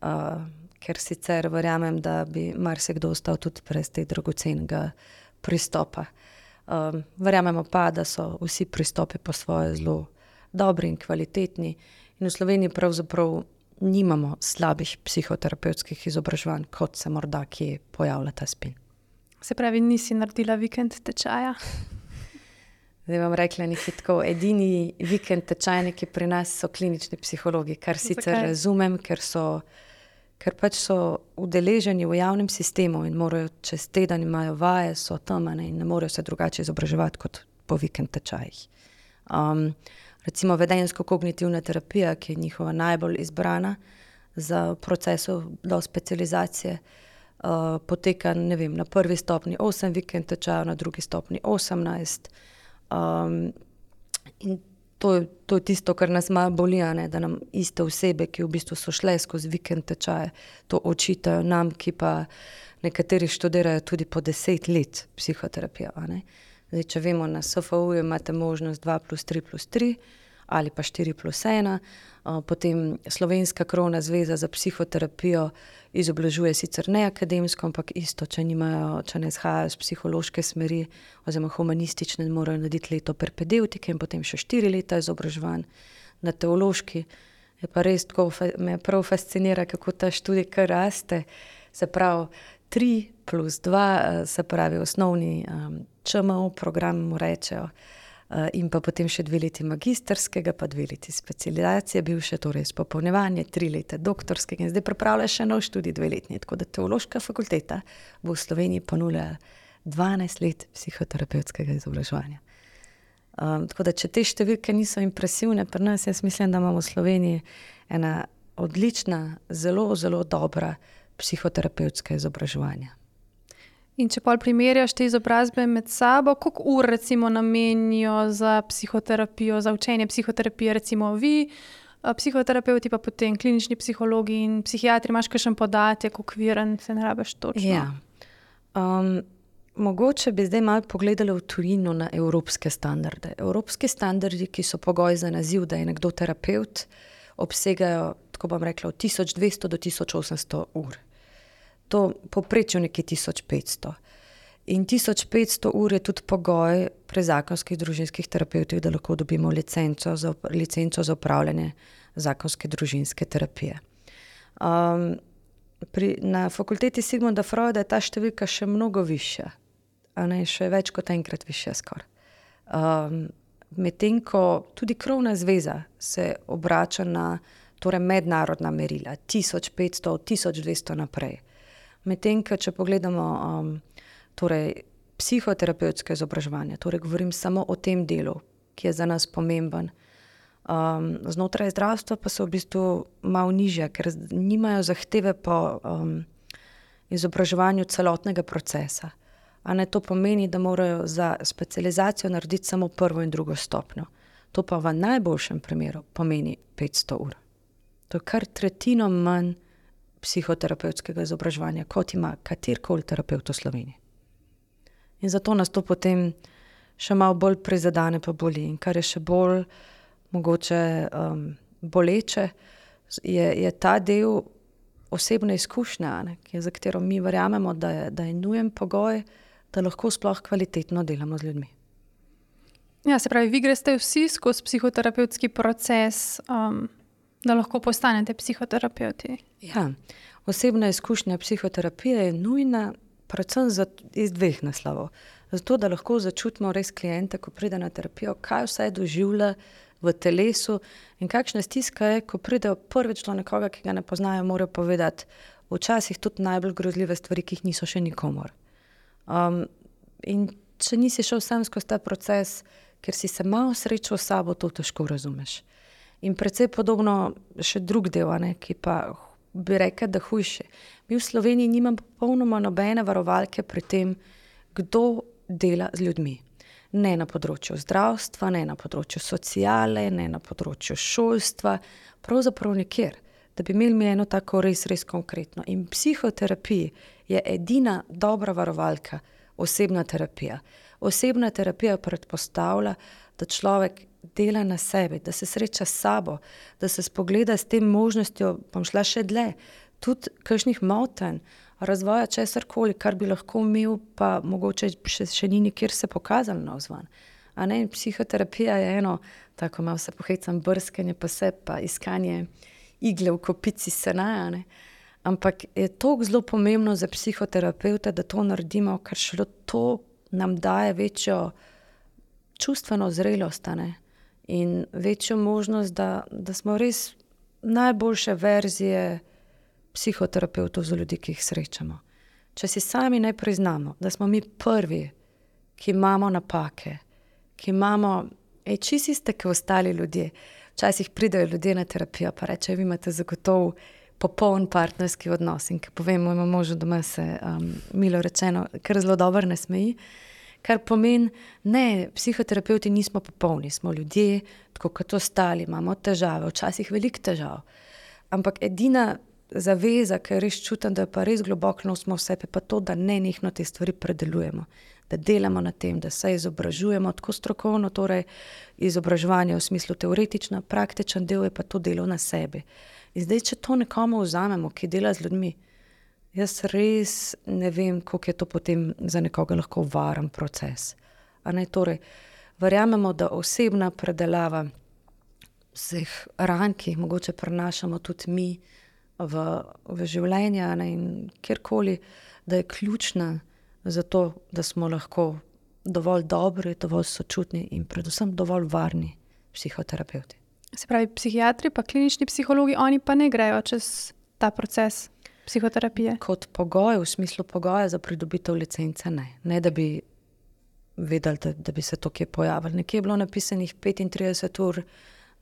uh, ker sicer verjamem, da bi marsikdo ostal tudi brez tega dragocenega pristopa. Um, verjamemo pa, da so vsi pristopi po svoje zelo dobri in kvalitetni, in v Sloveniji pravzaprav nimamo slabih psihoterapevtskih izobraževanj, kot se morda kje pojavlja ta spin. Se pravi, nisi naredila vikend tečaja? Zdaj vam rekla nekaj tako. Edini vikend tečajniki pri nas so klinični psihologi, kar sicer Zakaj? razumem, ker so, ker pač so udeleženi v javnem sistemu in morajo čez teden imajo vaje, so tam ne, in ne morejo se drugače izobraževati kot po vikend tečajih. Um, recimo vedensko-kognitivna terapija, ki je njihova najbolj izbrana za procesov do specializacije, uh, poteka vem, na prvi stopni 8 vikend tečajev, na drugi stopni 18. Um, in to je, to je tisto, kar nas malo boli, ne, da nam iste osebe, ki v bistvu so šle skozi vikend tečaje, to očitajo nam, ki pa nekateri študirajo tudi po deset let psihoterapijo. Zdaj, če vemo, na SFU imate možnost 2 plus 3 plus 3 ali pa 4 plus 1. Potem Slovenska krovna zveza za psihoterapijo izobražuje sicer ne akademsko, ampak isto, če, nimajo, če ne izhajajo iz psihološke smeri oziroma humanistične, morajo narediti leto perpedeutike in potem še štiri leta izobraževanj na teološki. Je pa res tako, me prav fascinira, kako ta študij kar raste. Se pravi, tri plus dva, eh, se pravi, osnovni um, ČMO program mu rečejo. Eh, in pa potem še dve leti magistrskega, pa dve leti specializacije, bil še torej izpopolnjevanje, tri leta doktorskega in zdaj pripravlja še nov študij, dve leti. Tako da teološka fakulteta bo v Sloveniji ponudila 12 let psihoterapevtskega izobraževanja. Um, tako da, če te številke niso impresivne, pri nas, jaz mislim, da imamo v Sloveniji ena odlična, zelo, zelo dobra psihoterapevtska izobraževanja. In če pa primerjaš te izobrazbe med sabo, koliko ur recimo namenijo za psihoterapijo, za učenje psihoterapije, recimo vi, psihoterapeuti, pa potem klinični psihologi in psihiatri, imaš kakšen podatek, okviren, se ne rabiš točno. Ja. Um, mogoče bi zdaj malo pogledali v tujino na evropske standarde. Evropski standardi, ki so pogoj za naziv, da je nekdo terapeut, obsegajo, tako bom rekla, od 1200 do 1800 ur to poprečju nekje 1500. In 1500 ur je tudi pogoj pri zakonskih družinskih terapeutih, da lahko dobimo licenco za, licenco za upravljanje zakonske družinske terapije. Um, pri, na fakulteti Sigmunda Freuda je ta številka še mnogo višja, a ne še več kot enkrat višja. Um, Medtem ko tudi krovna zveza se obrača na torej mednarodna merila, 1500, 1200 naprej. Medtem, če pogledamo um, torej, psihoterapevtske izobraževanja, torej govorim samo o tem delu, ki je za nas pomemben. Um, znotraj zdravstva pa so v bistvu malo nižje, ker nimajo zahteve po um, izobraževanju celotnega procesa. A ne to pomeni, da morajo za specializacijo narediti samo prvo in drugo stopnjo. To pa v najboljšem primeru pomeni 500 ur. To je kar tretjino manj psihoterapevtskega izobraževanja, kot ima katerkoli terapeut v Sloveniji. In zato nas to potem še malo bolj prizadene, pa boli. In kar je še bolj mogoče um, boleče, je, je ta del osebne izkušnje, ne, za katero mi verjamemo, da je, da je nujen pogoj, da lahko sploh kvalitetno delamo z ljudmi. Ja, se pravi, vi greste vsi skozi psihoterapevtski proces. Um da lahko postanete psihoterapeuti. Ja, osebna izkušnja psihoterapije je nujna, predvsem za, iz dveh naslovov. Zato, da lahko začutimo res klijente, ko pride na terapijo, kaj vse doživlja v telesu. In kakšna stiska je, ko pridejo prvič do nekoga, ki ga ne poznajo, morajo povedati včasih tudi najbolj grozljive stvari, ki jih niso še nikomor. Um, in če nisi šel sam skozi ta proces, ker si se malo srečal s sabo, to težko razumeš. In predvsej podobno še drug del, ne, ki pa bi rekel, da hujše. Mi v Sloveniji nimamo popolnoma nobene varovalke pri tem, kdo dela z ljudmi. Ne na področju zdravstva, ne na področju sociale, ne na področju šolstva, pravzaprav nikjer, da bi imeli eno tako res, res konkretno. In psihoterapija je edina dobra varovalka, osebna terapija. Osebna terapija predpostavlja, da človek dela na sebi, da se sreča s sabo, da se spogleda s tem možnostjo, bom šla še dlje, tudi kakšnih motenj, razvoja česar koli, kar bi lahko imel, pa mogoče še, še ni nikjer se pokazalo na vzven. A ne, psihoterapija je eno, tako malo se pohecam, brskanje pa se, pa iskanje igle v kopici senaja. Ampak je to zelo pomembno za psihoterapeuta, da to naredimo, ker šele to nam daje večjo čustveno zrelost ne? In večjo možnost, da, da smo res najboljše verzije psihoterapeutov za ljudi, ki jih srečamo. Če si sami ne priznamo, da smo mi prvi, ki imamo napake, ki imamo, če si ste, kot ostali ljudje. Včasih pridejo ljudje na terapijo, pa rečejo, vi imate zagotovo popoln partnerski odnos. In ko povemo, imamo možo doma, se um, milo rečeno, kar zelo dobro ne smeji. Kar pomeni, da psihoterapeuti nismo popolni, smo ljudje, tako kot ostali, imamo težave, včasih veliko težav. Ampak edina zaveza, ki jo res čutim, da je pa res globoko nos vse, pa to, da ne nekno te stvari predelujemo, da delamo na tem, da se izobražujemo tako strokovno, torej izobraževanje v smislu teoretično, praktičen del je pa to delo na sebi. In zdaj, če to nekomu vzamemo, ki dela z ljudmi, jaz res ne vem, kako je to potem za nekoga lahko varen proces. Torej, verjamemo, da osebna predelava vseh ran, ki jih mogoče prenašamo tudi mi, v, v življenje ne, in kjerkoli, da je ključna za to, da smo lahko dovolj dobri, dovolj sočutni in predvsem dovolj varni psihoterapeuti. Se pravi, psihiatri, pa klinični psihologi, oni pa ne grejo čez ta proces psihoterapije. Kot pogoj, v smislu pogoja za pridobitev licence, ne. ne da bi vedeli, da, da bi se to kje pojavilo. Nekje je bilo napisanih 35 ur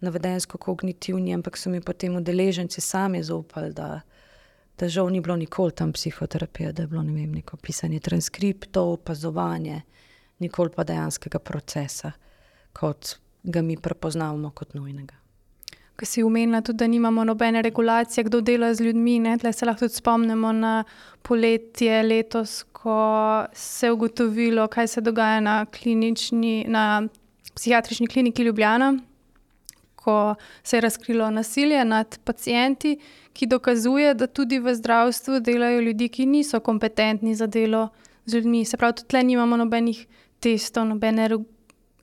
na vedensko-kognitivni, ampak so mi potem udeleženci sami zaupali, da, da žal ni bilo nikoli tam psihoterapija, da je bilo ne vem, neko pisanje transkriptov, opazovanje, nikoli pa dejanskega procesa, kot ga mi prepoznavamo kot nujnega. Ko si umenila tudi, da nimamo nobene regulacije, kdo dela z ljudmi, Tle se lahko tudi spomnimo na poletje letos, ko se je ugotovilo, kaj se dogaja na, na psihiatrični kliniki Ljubljana, ko se je razkrilo nasilje nad pacijenti, ki dokazuje, da tudi v zdravstvu delajo ljudje, ki niso kompetentni za delo z ljudmi. Se pravi, tudi tle nimamo nobenih testov, nobene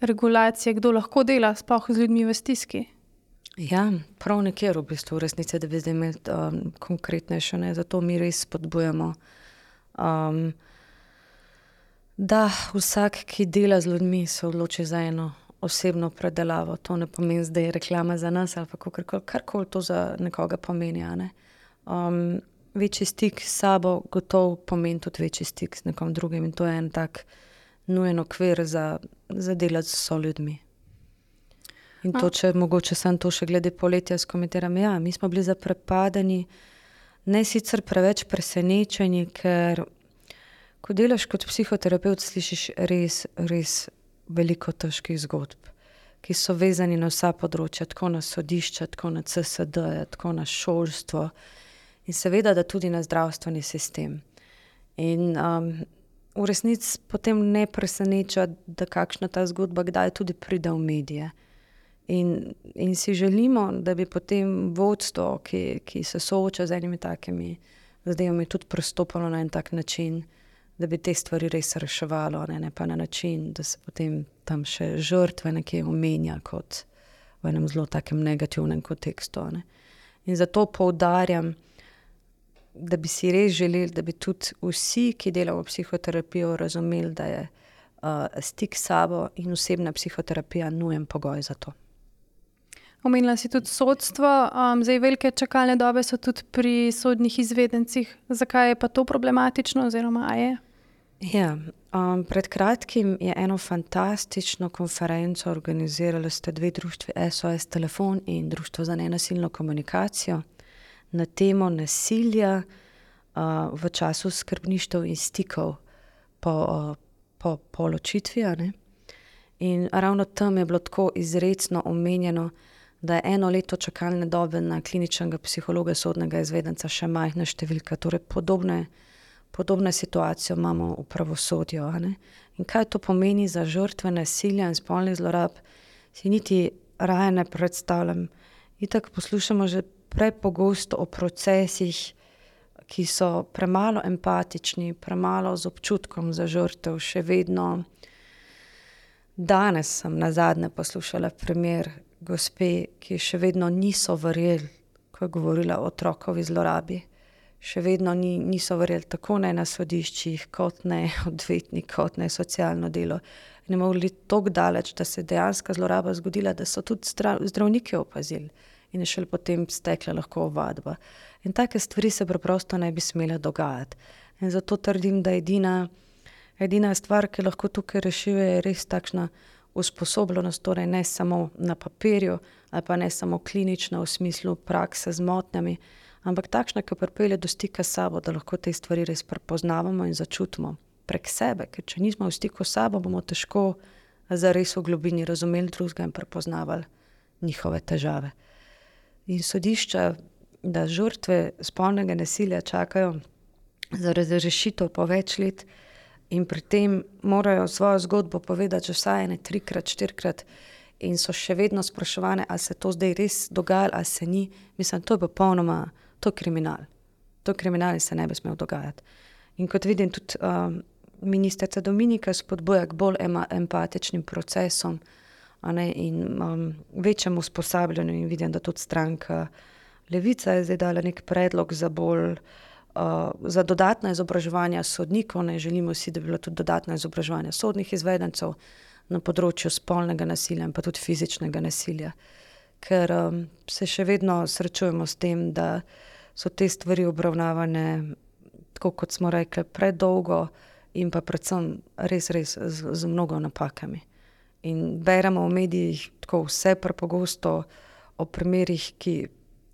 regulacije, kdo lahko dela sploh z ljudmi v stiski. Ja, prav nekje v bistvu, v resnici, da bi zdaj imeli um, konkretnejše, ne? zato mi res spodbujamo. Um, da vsak, ki dela z ljudmi, se odloči za eno osebno predelavo. To ne pomeni, da je reklama za nas ali karkoli to za nekoga pomeni. Ne? Um, večji stik s sabo, gotovo pomeni tudi večji stik s nekom drugim in to je en tak nujen okvir za, za delati s ljudmi. In to, če mogoče sem to še glede poletja s komentiram, ja, mi smo bili zaprepadeni, ne sicer preveč presenečeni, ker ko delaš kot psihoterapeut, slišiš res, res veliko težkih zgodb, ki so vezani na vsa področja, tako na sodišča, tako na CSD, tako na šolstvo in seveda tudi na zdravstveni sistem. In um, v resnici potem ne preseneča, da kakšna ta zgodba kdaj tudi pride v medije. In, in si želimo, da bi potem vodstvo, ki, ki se sooča z enimi takimi zadevami, tudi pristopilo na en tak način da bi te stvari res reševalo, ne, ne pa na način, da se potem tam še žrtve nekje omenja kot v enem zelo takem negativnem kontekstu. Ne. In zato poudarjam, da bi si res želeli, da bi tudi vsi, ki delajo v psihoterapiji, razumeli, da je stik s sabo in osebna psihoterapija nujen pogoj za to. Omenila si tudi sodstvo, um, zdaj velike čakalne dobe so tudi pri sodnih izvedencih. Zakaj je pa to problematično, oziroma je? Ja, um, pred kratkim je eno fantastično konferenco organizirali ste dve društvi, SOS Telefon in Društvo za nenasilno komunikacijo, na temo nasilja uh, v času skrbništev in stikov po, uh, po, po ločitvi. In ravno tam je bilo tako izredno omenjeno, da je eno leto čakalne dobe na kliničnega psihologa, sodnega izvedenca, še majhna številka. Torej, podobne, podobne situacije imamo v pravosodju. In kaj to pomeni za žrtve nasilja in spolnih zlorab, si niti raje ne predstavljam. In tako poslušamo že prepogosto o procesih, ki so premalo empatični, premalo z občutkom za žrtev, še vedno. Danes sem na zadnje poslušala primer gospe, ki še vedno niso verjeli, ko je govorila o otrokovi zlorabi. Še vedno ni, niso verjeli tako ne na sodiščih, kot ne odvetnik, kot ne socialno delo. Ne mogli tako daleč, da se je dejansko zloraba zgodila, da so tudi zdravniki opazili in je šele potem stekla lahko ovadba. In take stvari se preprosto ne bi smele dogajati. In zato trdim, da edina, edina stvar, ki lahko tukaj rešuje, je res takšna usposobljenost, torej ne samo na papirju, ali pa ne samo klinična v smislu prakse z motnjami, ampak takšna, ki pripelje do stika s sabo, da lahko te stvari res prepoznavamo in začutimo prek sebe. Ker če nismo v stiku s sabo, bomo težko za res v globini razumeli drugega in prepoznavali njihove težave. In sodišča, da žrtve spolnega nasilja čakajo za razrešitev po več let, in pri tem morajo svojo zgodbo povedati vsaj ene trikrat, štirikrat, in so še vedno spraševane, ali se to zdaj res dogaja, ali se ni. Mislim, to je popolnoma, to je kriminal. To je kriminal in se ne bi smel dogajati. In kot vidim, tudi um, ministrica Dominika spodbuja k bolj empatičnim procesom ne, in um, večjemu usposabljanju. In vidim, da tudi stranka Levica je zdaj dala nek predlog za bolj uh, za dodatno izobraževanje sodnikov, ne želimo si, da bi bilo tudi dodatno izobraževanje sodnih izvedencev na področju spolnega nasilja in pa tudi fizičnega nasilja. Ker um, se še vedno srečujemo s tem, da so te stvari obravnavane, tako kot smo rekli, predolgo in pa predvsem res, res z, z mnogo napakami. In beremo v medijih tako vse prepogosto o primerih, ki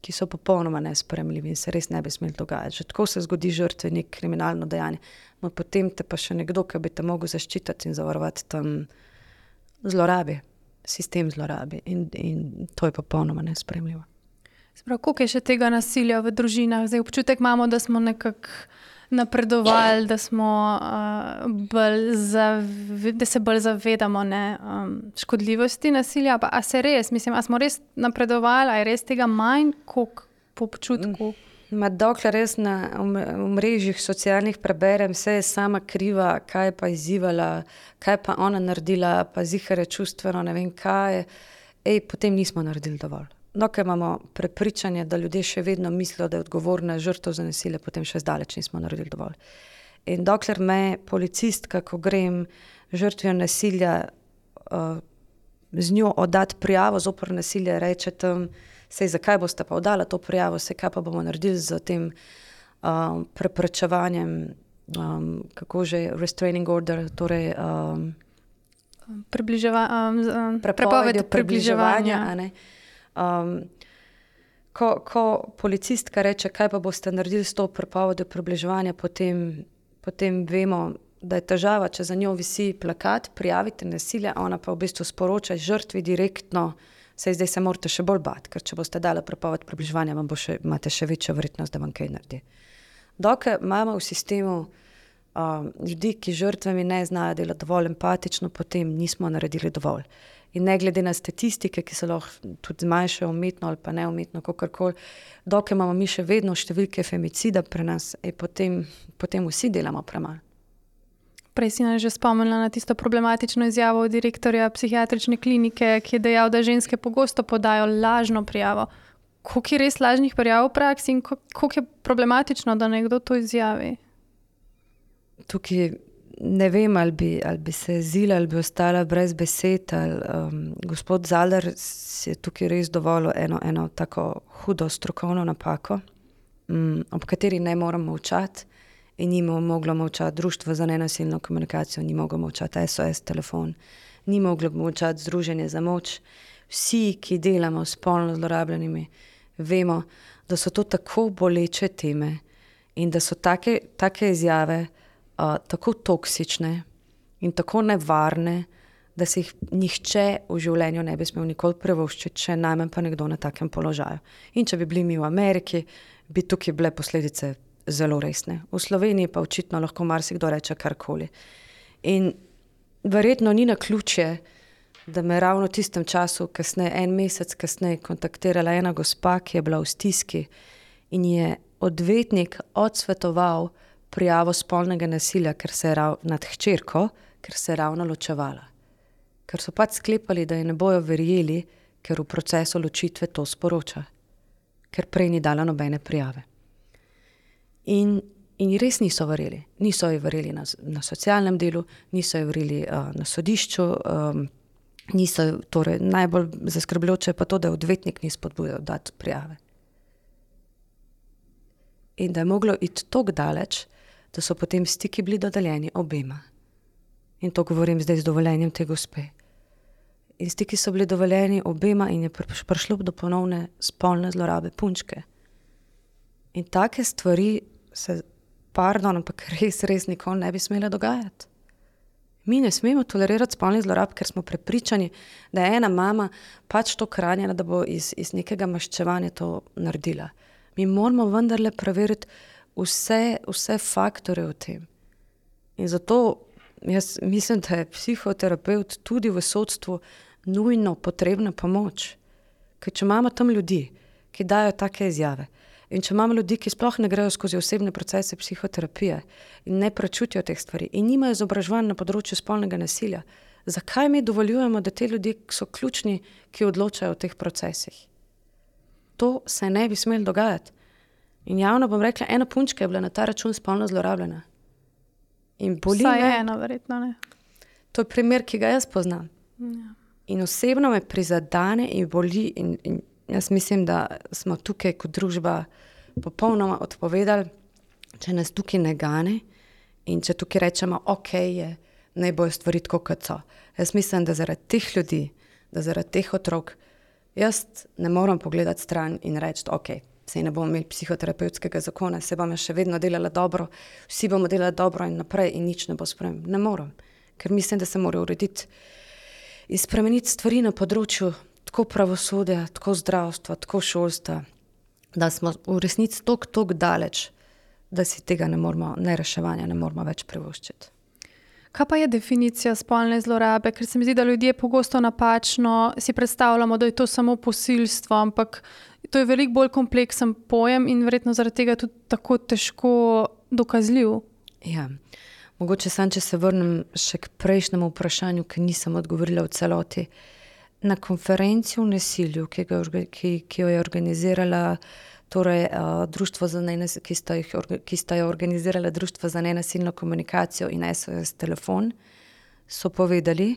ki so popolnoma nespremljivi in se res ne bi smeli dogajati. Že tako se zgodi žrtve nek kriminalno dejanje, no potem te pa še nekdo, ki bi te mogel zaščititi in zavarovati tam zlorabi, sistem zlorabi in, in to je popolnoma nespremljivo. Sprav, koliko je še tega nasilja v družinah? Zdaj občutek imamo, da smo nekako napredovali, da, smo, uh, zav, da se bolj zavedamo ne, um, škodljivosti nasilja. Pa, a se res, mislim, a smo res napredovali, a je res tega manj, kot po občutku? Ma dokler res na mrežjih socialnih preberem, vse je sama kriva, kaj je pa izzivala, kaj pa ona naredila, pa zihare čustveno, ne vem kaj. Ej, potem nismo naredili dovolj. Dokaj imamo prepričanje, da ljudje še vedno mislijo, da je odgovorna žrtev za nasilje, potem še zdaleč nismo naredili dovolj. In dokler me policist, kako grem žrtvijo nasilja, uh, z njo oddati prijavo za opor nasilje, reče tam, sej zakaj boste pa oddali to prijavo, sej kaj pa bomo naredili z tem um, preprečevanjem, um, kako že restraining order, torej um, Približeva, um, um, prepoved približevanja. približevanja Um, ko, ko policistka reče, kaj pa boste naredili s to prepovedjo približevanja, potem, potem vemo, da je težava, če za njo visi plakat, prijavite nasilje, ona pa v bistvu sporoča žrtvi direktno, se zdaj se morate še bolj bati, ker če boste dali prepoved približevanja, še, imate še večjo verjetnost, da vam kaj naredi. Dokler imamo v sistemu um, ljudi, ki žrtvami ne znajo delati dovolj empatično, potem nismo naredili dovolj. In ne glede na statistike, ki se lahko tudi zmanjšajo umetno ali pa neumetno, kako koli, dokler imamo mi še vedno številke femicida pri nas, je potem, potem vsi delamo premalo. Prej si nam že spomnila na tisto problematično izjavo direktorja psihiatrične klinike, ki je dejal, da ženske pogosto podajo lažno prijavo. Koliko je res lažnih prijav v praksi in koliko je problematično, da nekdo to izjavi? Tukaj ne vem, ali bi, ali bi se zila, ali bi ostala brez besed. Ali, um, gospod Zaldar si je tukaj res dovolil eno, eno tako hudo strokovno napako, um, ob kateri ne moramo molčati. In ni moglo molčati Društvo za nenasilno komunikacijo, ni moglo molčati SOS telefon, ni moglo molčati Združenje za moč. Vsi, ki delamo s spolno zlorabljenimi, vemo, da so to tako boleče teme in da so take, take izjave tako toksične in tako nevarne, da se jih nihče v življenju ne bi smel nikoli prevoščiti, še najmanj pa nekdo na takem položaju. In če bi bili mi v Ameriki, bi tukaj bile posledice zelo resne. V Sloveniji pa očitno lahko marsikdo reče karkoli. In verjetno ni na ključje, da me ravno v tistem času, kasneje, en mesec kasneje, kontaktirala ena gospa, ki je bila v stiski in je odvetnik odsvetoval prijavo spolnega nasilja, ker se je rav, nad hčerko, ker se je ravno ločevala. Ker so pač sklepali, da je ne bojo verjeli, ker v procesu ločitve to sporoča, ker prej ni dala nobene prijave. In, in res niso verjeli. Niso ji verjeli na, na socialnem delu, niso ji verjeli uh, na sodišču. Um, niso, torej, najbolj zaskrbljujoče je pa to, da odvetnik ni spodbujal dati prijave. In da je moglo iti tako daleč, da so potem stiki bili dodeljeni obema. In to govorim zdaj z dovoljenjem te gospe. In stiki so bili dovoljeni obema, in je prišlo do ponovne spolne zlorabe punčke. In take stvari se, pardon, ampak <laughs> res, res nikoli ne bi smele dogajati. Mi ne smemo tolerirati spolnih zlorab, ker smo prepričani, da je ena mama pač to hranjena, da bo iz, iz nekega maščevanja to naredila. Mi moramo vendarle preveriti vse, vse faktore v tem. In zato jaz mislim, da je psihoterapeut tudi v sodstvu nujno potrebna pomoč. Ker če imamo tam ljudi, ki dajo take izjave, in če imamo ljudi, ki sploh ne grejo skozi osebne procese psihoterapije in ne prečutijo teh stvari in nimajo izobraževanja na področju spolnega nasilja, zakaj mi dovoljujemo, da te ljudi so ključni, ki odločajo o teh procesih? To se ne bi smelo dogajati. In javno bom rekla, ena punčka je bila na ta račun spolno zlorabljena. In boli me. Vsaj ena, verjetno ne. To je primer, ki ga jaz poznam. Ja. In osebno me prizadene in boli. In, in jaz mislim, da smo tukaj kot družba popolnoma odpovedali, če nas tukaj ne gane in če tukaj rečemo, ok, je, naj bojo stvari tako, kot so. Jaz mislim, da zaradi teh ljudi, da zaradi teh otrok, jaz ne morem pogledati stran in reči, ok sej ne bomo imeli psihoterapevtskega zakona, se bomo še vedno delali dobro, vsi bomo delali dobro in naprej, in nič ne bo spremenjeno. Ne morem, ker mislim, da se mora urediti in spremeniti stvari na področju tako pravosodja, tako zdravstva, tako šolstva, da smo v resnici tako, tako daleč, da si tega ne moremo, ne reševanja, ne moremo več privoščiti. Kaj pa je definicija spolne zlorabe? Ker se mi zdi, da ljudje pogosto napačno si predstavljamo, da je to samo posilstvo, ampak to je veliko bolj kompleksen pojem in verjetno zaradi tega tudi tako težko dokazljiv. Ja. Mogoče sam, če se vrnem še k prejšnjemu vprašanju, ki nisem odgovorila v celoti. Na konferenci o nasilju, ki, ki, ki jo je organizirala, torej, uh, društvo nenas, ki, sta jih, ki sta jo organizirala Društvo za nenasilno komunikacijo in SOS telefon, so povedali,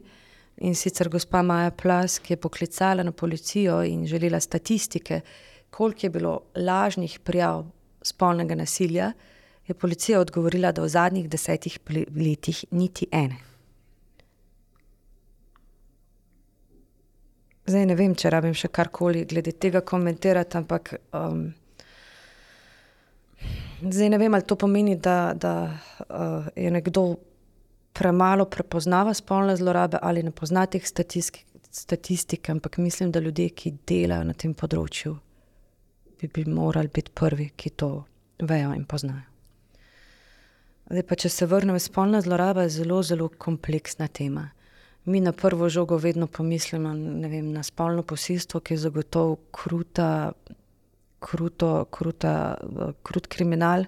In sicer gospa Maja Plas, ki je poklicala na policijo in želela statistike, koliko je bilo lažnih prijav spolnega nasilja, je policija odgovorila, da v zadnjih desetih letih niti ene. Zdaj ne vem, če rabim še karkoli glede tega komentirati, ampak um, zdaj ne vem, ali to pomeni, da, da uh, je nekdo premalo prepoznava spolne zlorabe ali ne pozna teh statistik, statistik, ampak mislim, da ljudje, ki delajo na tem področju, bi, bi morali biti prvi, ki to vejo in poznajo. Zdaj pa, če se vrnem, spolna zloraba je zelo, zelo kompleksna tema. Mi na prvo žogo vedno pomislimo vem, na spolno posilstvo, ki je zagotovo kruta, kruto, kruta, krut kriminal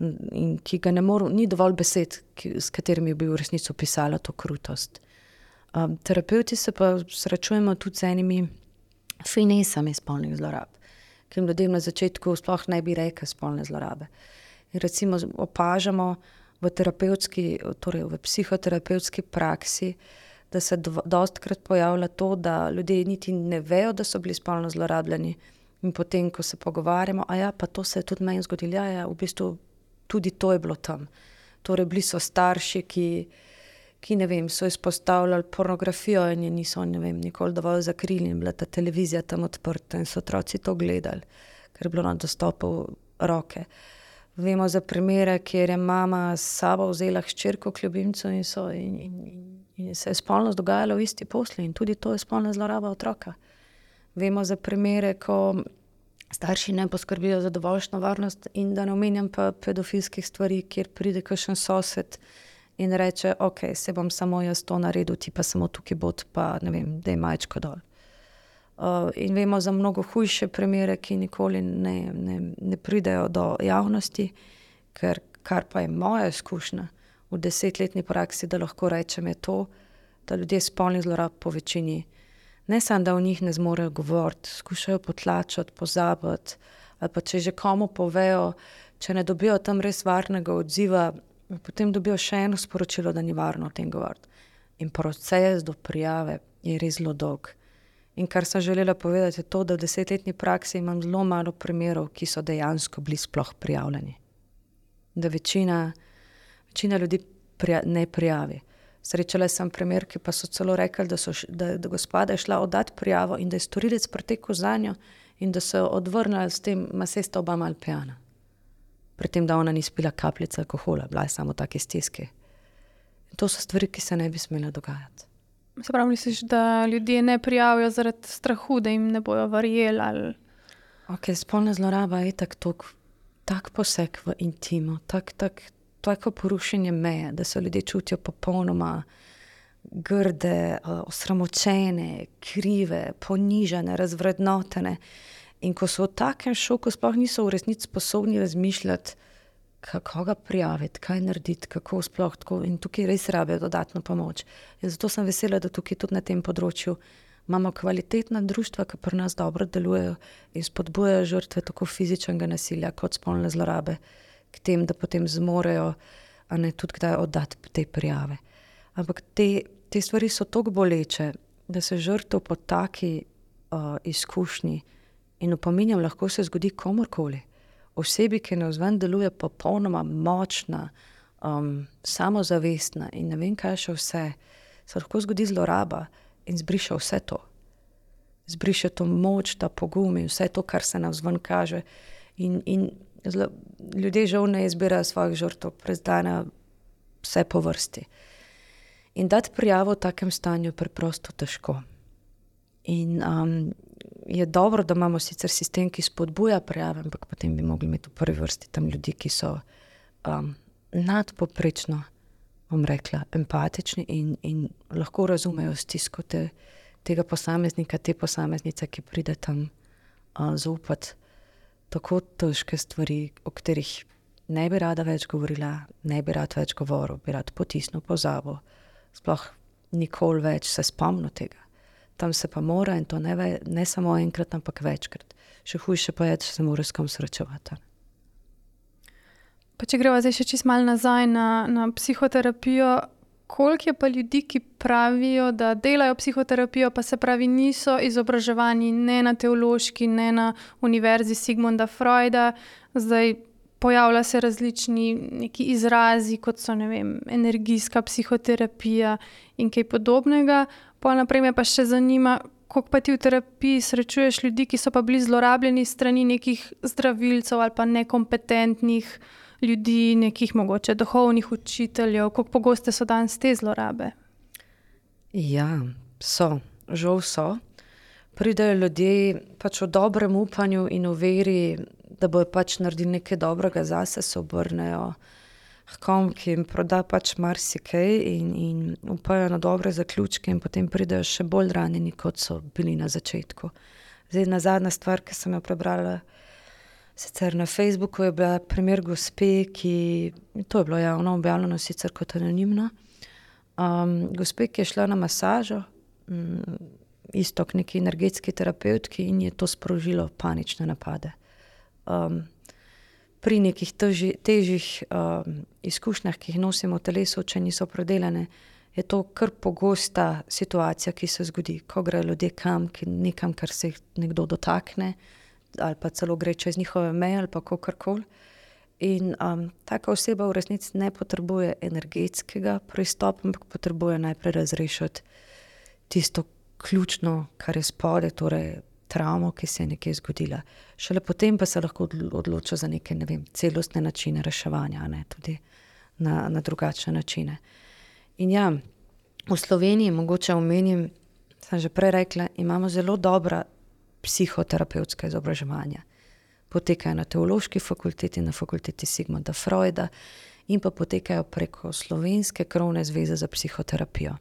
in ki ga ne moremo, ni dovolj besed, ki, s katerimi bi v resnici opisala to krutost. Um, terapeuti se pa srečujemo tudi z enimi finesami spolnih zlorab, ki jim ljudem na začetku sploh ne bi rekel spolne zlorabe. In recimo opažamo, v, torej v psihoterapevtski praksi, da se dostkrat pojavlja to, da ljudje niti ne vejo, da so bili spolno zlorabljeni. In potem, ko se pogovarjamo, a ja, pa to se je tudi meni zgodilo, ja, ja, v bistvu tudi to je bilo tam. Torej, bili so starši, ki, ki vem, so izpostavljali pornografijo in niso vem, nikoli dovolj zakrili, in bila ta televizija tam odprta in so otroci to gledali, ker je bilo na dostopu roke. Vemo za primere, kjer je mama s sabo vzela hčerko k ljubimcu in, so, in, in, in se je spolno dogajalo v isti posli, in tudi to je spolna zloraba otroka. Vemo za primere, ko starši ne poskrbijo za dovoljšno varnost, in da ne omenjam pa pedofilskih stvari, kjer pride kakšen sosed in reče: Ok, se bom samo jaz to naredil, ti pa samo tukaj bod, pa ne vem, da je majčko dol. Uh, in vemo za mnogo hujše primere, ki nikoli ne, ne, ne pridejo do javnosti, ker kar pa je moja izkušnja v desetletni praksi, da lahko rečem, je to, da ljudje spolnih zlorab po večini, ne samo da o njih ne zmorejo govoriti, skušajo potlačati, pozabiti. Ali pa če že komu povejo, če ne dobijo tam res varnega odziva, potem dobijo še eno sporočilo, da ni varno o tem govoriti. In proces do prijave je res zelo dolg. In kar sem želela povedati, je to, da v desetletni praksi imam zelo malo primerov, ki so dejansko bili sploh prijavljeni. Da večina, večina ljudi prija, ne prijavi. Srečala sem primer, ki pa so celo rekli, da, so, da, da gospoda je šla oddati prijavo in da je storilec pretekel za njo in da so jo odvrnili s tem, da se sta oba mal pijana. Pri tem, da ona ni spila kapljice alkohola, bila je samo take stiske. In to so stvari, ki se ne bi smele dogajati. Se pravi, misliš, da ljudje ne prijavijo zaradi strahu, da jim ne bojo verjeli? Ali... Okay, spolna zloraba je tako tak poseg v intimo, tako tak, tako porušenje meje, da se ljudje čutijo popolnoma grde, osramočene, krive, ponižene, razvrednotene. In ko so v takem šoku, sploh niso v resnici sposobni razmišljati, kako ga prijaviti, kaj narediti, kako sploh tako. In tukaj res rabijo dodatno pomoč. In zato sem vesela, da tukaj tudi na tem področju imamo kvalitetna društva, ki pri nas dobro delujejo in spodbujajo žrtve tako fizičnega nasilja kot spolne zlorabe k tem, da potem zmorejo, a ne tudi kdaj oddati te prijave. Ampak te, te stvari so tako boleče, da se žrtev po taki uh, izkušnji in opominjam, lahko se zgodi komorkoli. Osebi, ki na vzven deluje popolnoma močna, um, samozavestna in ne vem, kaj še vse, se lahko zgodi zloraba in zbriše vse to. Zbriše to moč, ta pogum in vse to, kar se na vzven kaže. In, in Zlo, ljudje žal ne izbirajo svojih žrtev, prezdana vse po vrsti. In dati prijavo v takem stanju je preprosto težko. In um, je dobro, da imamo sicer sistem, ki spodbuja prijave, ampak potem bi mogli imeti v prvi vrsti tam ljudi, ki so um, nadpoprečno, bom rekla, empatični in, in lahko razumejo stisko te, tega posameznika, te posameznice, ki pride tam uh, zaupati tako težke stvari, o katerih ne bi rada več govorila, ne bi rad več govoril, bi rad potisnil pozabo. Sploh nikoli več se spomnim tega. Tam se pa mora in to ne, ve, ne samo enkrat, ampak večkrat. Še hujše pa je, če se moraš s kom srečevati. Pa če gremo zdaj še čist malo nazaj na, na psihoterapijo, koliko je pa ljudi, ki pravijo, da delajo psihoterapijo, pa se pravi, niso izobraževani ne na teološki, ne na univerzi Sigmunda Freuda. Zdaj pojavljajo se različni izrazi, kot so vem, energijska psihoterapija in kaj podobnega. Pa naprej me pa še zanima. Kako pa ti v terapiji srečuješ ljudi, ki so pa bili zlorabljeni strani nekih zdravilcev ali pa nekompetentnih uh, ljudi, nekih mogoče duhovnih učiteljev, kako pogoste so danes te zlorabe? Ja, so, žal so. Pridejo ljudje pač v dobrem upanju in v veri, da bojo pač naredili nekaj dobrega za sebe, se obrnejo k kom, ki jim proda pač marsikaj in, in upajo na dobre zaključke, in potem pridejo še bolj ranjeni, kot so bili na začetku. Zdaj, na zadnja stvar, ki sem jo prebrala. Sicer na Facebooku je bila primer gospe, ki to je bilo javno objavljeno, sicer kot anonimno. Um, gospe, ki je šla na masažo, um, isto kot neki energetski terapeutki, in je to sprožilo panične napade. Um, pri nekih teži, težjih um, izkušnjah, ki jih nosimo v telesu, če niso predelane, je to kar pogosta situacija, ki se zgodi, ko grejo ljudje kam, ki nekam, kar se jih nekdo dotakne, ali pa celo gre čez njihove meje, ali kar koli. In um, taka oseba v resnici ne potrebuje energetskega pristopa, ampak potrebuje najprej razrešiti tisto ključno, kar je spodaj, torej travmo, ki se je nekje zgodila. Šele potem pa se lahko odloča za neke ne vem, celostne načine reševanja, ne tudi na, na drugačne načine. In ja, v Sloveniji, mogoče omenim, sem že prej rekla, imamo zelo dobra psihoterapevtska izobraževanja. Potekajo na teološki fakulteti, na fakulteti Sigmunda Freuda in pa potekajo preko Slovenske krovne zveze za psihoterapijo.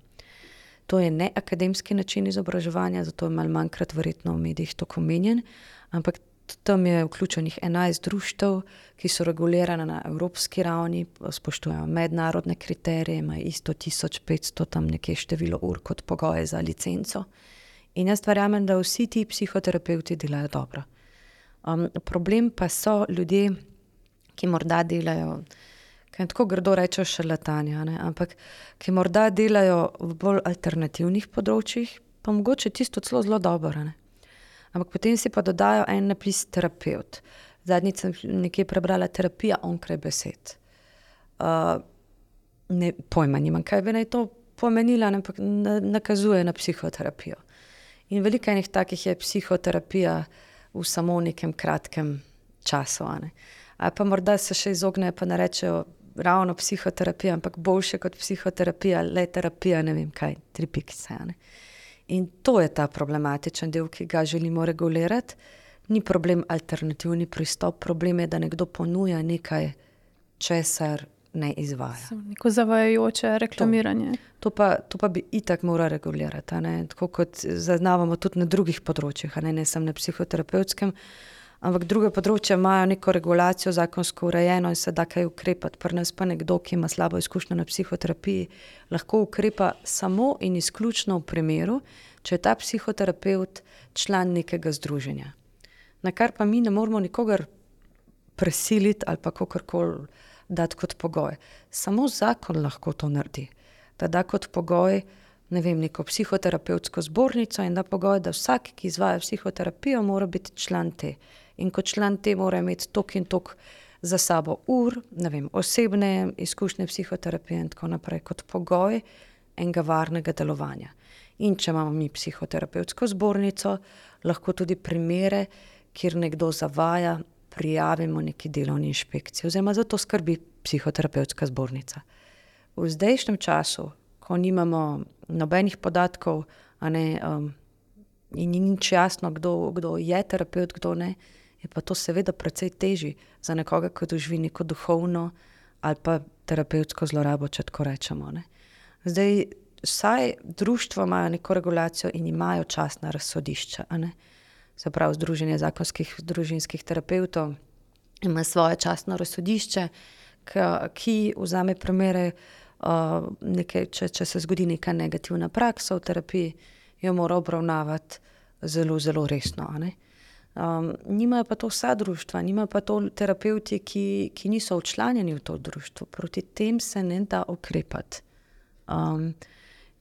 To je ne akademski način izobraževanja, zato je malo manjkrat verjetno v medijih to omenjen, ampak tam je vključenih 11 društev, ki so regulirane na evropski ravni, spoštujejo mednarodne kriterije, imajo isto 1500 tam nekje število ur kot pogoje za licenco. In jaz verjamem, da vsi ti psihoterapeuti delajo dobro. Um, problem pa so ljudje, ki morda delajo kaj tako grdo rečejo, še letanja, ne? ampak ki morda delajo v bolj alternativnih področjih, pa mogoče tisto celo zelo dobro. Ne? Ampak potem si pa dodajo en napis terapeut. Zadnjič sem nekje prebrala terapija onkraj besed. Uh, ne, pojma nimam, kaj bi naj to pomenila, ampak na, nakazuje na psihoterapijo. In veliko enih takih je psihoterapija v samo nekem kratkem času. Ne? Ali pa morda se še izognejo, pa ne rečejo, ravno psihoterapija, ampak boljše kot psihoterapija, le terapija, ne vem kaj, tri pikice. In to je ta problematičen del, ki ga želimo regulirati. Ni problem alternativni pristop, problem je, da nekdo ponuja nekaj, česar ne izvaja. Neko zavajajoče reklamiranje. To, to, pa, to pa bi itak morali regulirati, tako kot zaznavamo tudi na drugih področjih, ne, ne samo na psihoterapevtskem ampak druge področje imajo neko regulacijo, zakonsko urejeno in se da kaj ukrepati. Pri nas pa nekdo, ki ima slabo izkušnjo na psihoterapiji, lahko ukrepa samo in izključno v primeru, če je ta psihoterapeut član nekega združenja. Na kar pa mi ne moramo nikogar presiliti ali pa kakorkoli dati kot pogoj. Samo zakon lahko to naredi. Da da kot pogoj. Ne vem, neko psihoterapevtsko zbornico in da pogoj, da vsak, ki izvaja psihoterapijo, mora biti član te in kot član te mora imeti tok in tok za sabo ur, ne vem, osebne izkušnje psihoterapije in tako naprej, kot pogoj enega varnega delovanja. In če imamo mi psihoterapevtsko zbornico, lahko tudi primere, kjer nekdo zavaja, prijavimo neki delovni inšpekciji, oziroma za to skrbi psihoterapevtska zbornica. V zdajšnjem času, ko nimamo nobenih podatkov, ne, um, in ni nič jasno, kdo, kdo je terapeut, kdo ne, je pa to seveda precej težje za nekoga, ki doživi neko duhovno ali pa terapevtsko zlorabo, če tako rečemo. Ne. Zdaj, vsaj društvo imajo neko regulacijo in imajo čas na razsodišča. Se pravi, Združenje zakonskih družinskih terapeutov ima svoje časno razsodišče, ki vzame primere, uh, nekaj, če, če se zgodi neka negativna praksa v terapiji, jo mora obravnavati zelo, zelo resno. Um, nimajo pa to vsa društva, nimajo pa to terapeuti, ki, ki niso včlanjeni v to društvo. Proti tem se ne da ukrepati.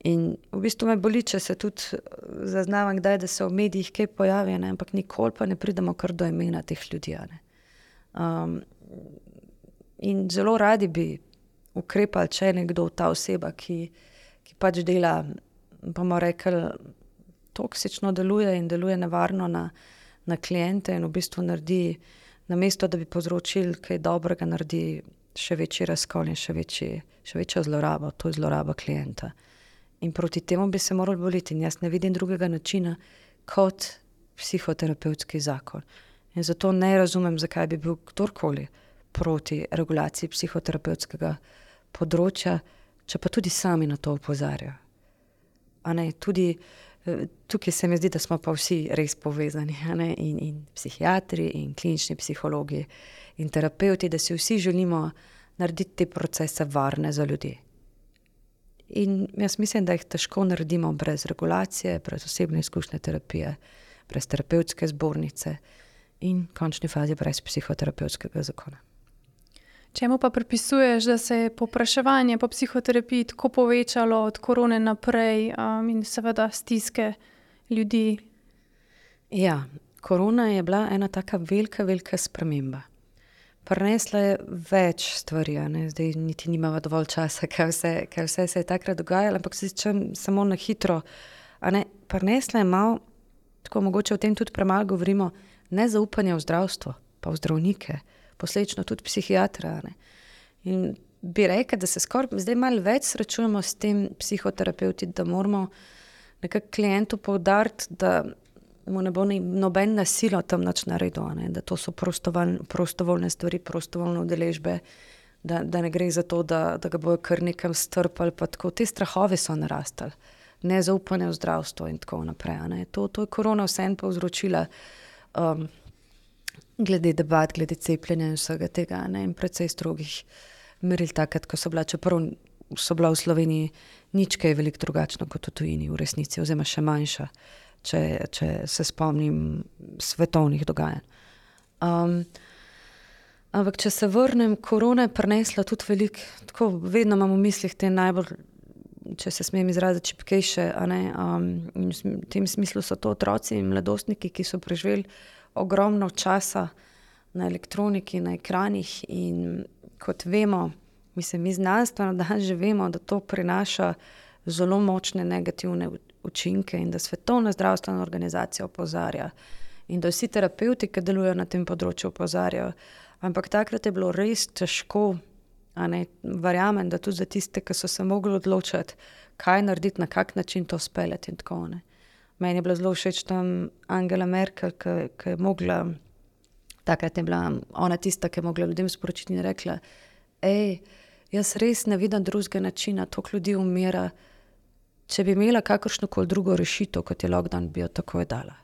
In v bistvu me boli, če se tudi uh, zaznavam, kdaj, da se v medijih kaj pojavi, ne? ampak nikoli pa ne pridemo kar do imena teh ljudi. Um, in zelo radi bi ukrepali, če je nekdo ta oseba, ki, ki pač dela, bomo rekli, toksično deluje in deluje nevarno na na klijente in v bistvu naredi, na mesto, da bi povzročil kaj dobrega, naredi še večji razkol in še, večji, še večjo zlorabo, to je zloraba klienta. In proti temu bi se morali boriti, in jaz ne vidim drugega načina kot psihoterapevtski zakon. In zato ne razumem, zakaj bi bil kdorkoli proti regulaciji psihoterapevtskega področja, če pa tudi sami na to opozarjajo. Tudi tukaj se mi zdi, da smo pa vsi res povezani, in, in psihiatri, in klinični psihologi, in terapeuti, da si vsi želimo narediti te procese varne za ljudi. In jaz mislim, da jih težko naredimo brez regulacije, brez osebne izkušnje terapije, brez terapevtske zbornice in v končni fazi brez psihoterapevtskega zakona. Čemu pa pripisuješ, da se je popraševanje po psihoterapiji tako povečalo od korone naprej um, in seveda stiske ljudi? Ja, korona je bila ena taka velika, velika sprememba. Prinesla je več stvari, zdaj niti nimamo dovolj časa, ker vse, ker vse se je takrat dogajalo, ampak se čem samo na hitro. Prinesla je malo, tako mogoče o tem tudi premalo govorimo, nezaupanje v zdravstvo, pa v zdravnike, posledično tudi psihiatra. Ne. In bi rekel, da se skoraj zdaj malo več srečujemo s tem psihoterapeuti, da moramo nekako klientu poudariti, da mu ne bo noben nasilno tam nič naredil, ne? da to so prostovoljne stvari, prostovoljne udeležbe, da, da ne gre za to, da, da ga bojo kar nekam strpali. Te strahove so narastali, nezaupanje v zdravstvo in tako naprej. To, to je korona vsem povzročila. Um, glede debat, glede cepljenja in vsega tega, ne, in precej strogih meril, takrat, ko so bila, čeprav so bila v Sloveniji nič kaj veliko drugačno kot v tujini, v resnici, oziroma še manjša, če, če se spomnim svetovnih dogajanj. Um, ampak, če se vrnem, korona je prinesla tudi veliko, tako vedno imam v mislih te najbolj. Če se smem izraziti, čipkejše, um, v tem smislu so to otroci in mladostniki, ki so preživeli ogromno časa na elektroniki, na ekranih. In kot vemo, mislim, mi znanstveno danes že vemo, da to prinaša zelo močne negativne učinke in da Svetovna zdravstvena organizacija opozarja in da vsi terapeuti, ki delujejo na tem področju, opozarjajo. Ampak takrat je bilo res težko. Verjamem, da tudi za tiste, ki so se mogli odločiti, kaj narediti, na kak način to speljati in tako naprej. Meni je bila zelo všeč tam Angela Merkel, ki je mogla, takrat je bila ona tista, ki je mogla ljudem sporočiti in rekla: hej, jaz res ne vidim drugega načina, toliko ljudi umira. Če bi imela kakršno koli drugo rešitev, kot je lockdown, bi jo takoj dala.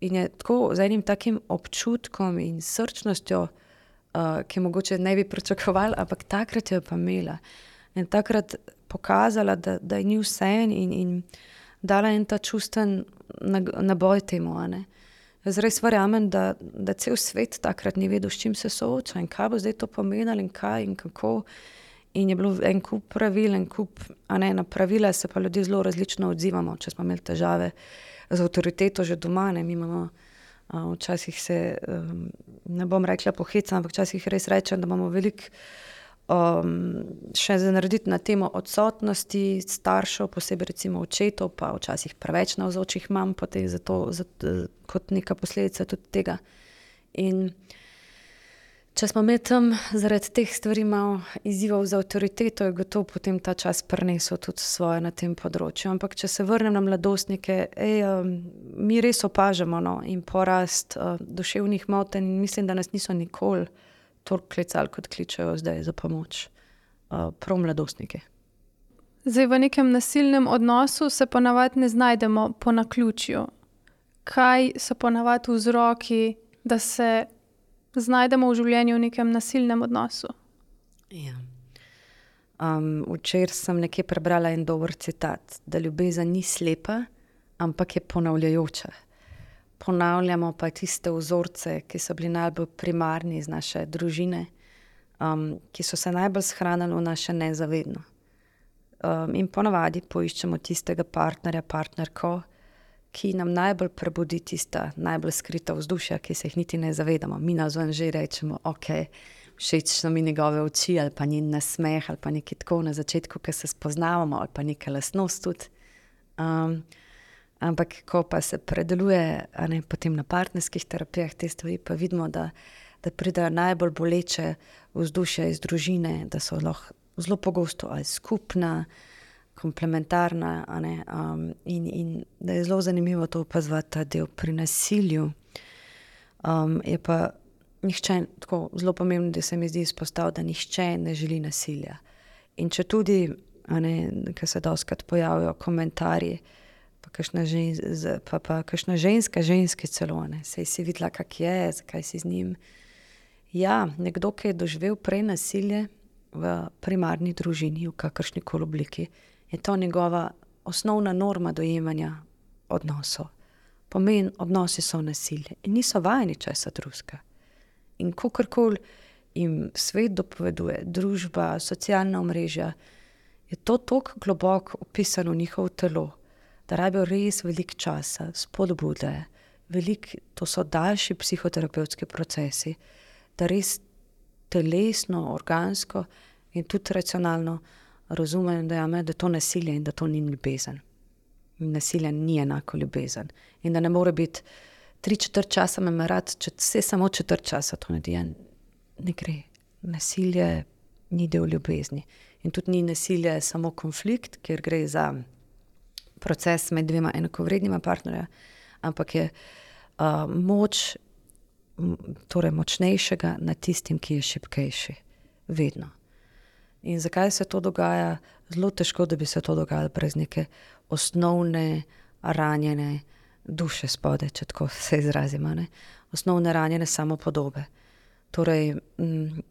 In je tako z enim takim občutkom in srčnostjo, uh, ki mogoče ne bi pričakovali, ampak takrat jo je pa imela. In takrat pokazala, da, da je ni vse en in. in dala en ta čustven naboj temu. Jaz res verjamem, da, da cel svet takrat ni vedel, s čim se sooča in kaj bo zdaj to pomenilo in kaj in kako. In je bilo en kup pravil, en kup, a ne na pravila, se pa ljudje zelo različno odzivamo. Če smo imeli težave z avtoriteto že doma, ne mi imamo. Včasih se, ne bom rekla poheca, ampak včasih res rečem, da imamo veliko um, še za narediti na temo odsotnosti staršev, posebej recimo očetov, pa včasih preveč na vzočih mam, potem zato, zato, kot neka posledica tudi tega. In če smo imeli tam zaradi teh stvari malo izzivov za avtoriteto, je gotovo potem ta čas prenesel tudi svoje na tem področju. Ampak če se vrnem na mladostnike, ej, um, mi res opažamo no, in porast uh, duševnih motenj in mislim, da nas niso nikoli toliko klicali, kot kličejo zdaj za pomoč, uh, prav mladostniki. Zdaj, v nekem nasilnem odnosu se ponavadi ne znajdemo po naključju. Kaj so ponavadi vzroki, da se znajdemo v življenju v nekem nasilnem odnosu? Ja. Um, včeraj sem nekje prebrala en dober citat, da ljubezen ni slepa, ampak je ponavljajoča ponavljamo pa tiste vzorce, ki so bili najbolj primarni iz naše družine, um, ki so se najbolj shranili v naše nezavedno. Um, in ponavadi poiščemo tistega partnerja, partnerko, ki nam najbolj prebudi tista najbolj skrita vzdušja, ki se jih niti ne zavedamo. Mi na zven že rečemo, ok. Všeč so mi njegove oči, ali pa njen nasmeh, ali pa nekaj tako na začetku, ki se spoznavamo, ali pa nekaj lasnost tudi. Um, Ampak, ko pa se predeluje ne, na partnerskih terapijah, te stvari, pa vidimo, da, da pridejo najbolj boleče vzdušje iz družine, da so lahko zelo pogosto ali skupna, komplementarna. Ne, um, in, in da je zelo zanimivo to opazovati, ta del pri nasilju. Um, je pa nihče, tako zelo pomembno, da se mi zdi izpostaviti, da nihče ne želi nasilja. In če tudi, ki se doskrat pojavijo komentarji pa kakšna, ženz, pa, pa kakšna ženska, ženske celo, ne, sej si videla, kak je, zakaj si z njim. Ja, nekdo, ki je doživel prej nasilje v primarni družini, v kakršni koli obliki, je to njegova osnovna norma dojemanja odnosov. Pomen odnosi so nasilje in niso vajeni česa druga. In kakorkoli jim svet dopoveduje, družba, socialna omrežja, je to tako globoko upisano v njihovo telo, da rabijo res veliko časa, spodbude, velik, to so daljši psihoterapevtski procesi, da res telesno, organsko in tudi racionalno razumejo, da, da je to nasilje in da to ni ljubezen. Nasilje ni enako ljubezen in da ne more biti tri četrt časa me rad, če se samo četrt časa to ne dije. Ne gre. Nasilje ni del ljubezni. In tudi ni nasilje samo konflikt, ker gre za proces med dvema enakovrednima partnerja, ampak je uh, moč torej močnejšega nad tistim, ki je šipkejši. Vedno. In zakaj se to dogaja? Zelo težko, da bi se to dogajalo brez neke osnovne, ranjene duše spode, če tako <laughs> se izrazimo. Ne? Osnovne ranjene samopodobe. Torej, m,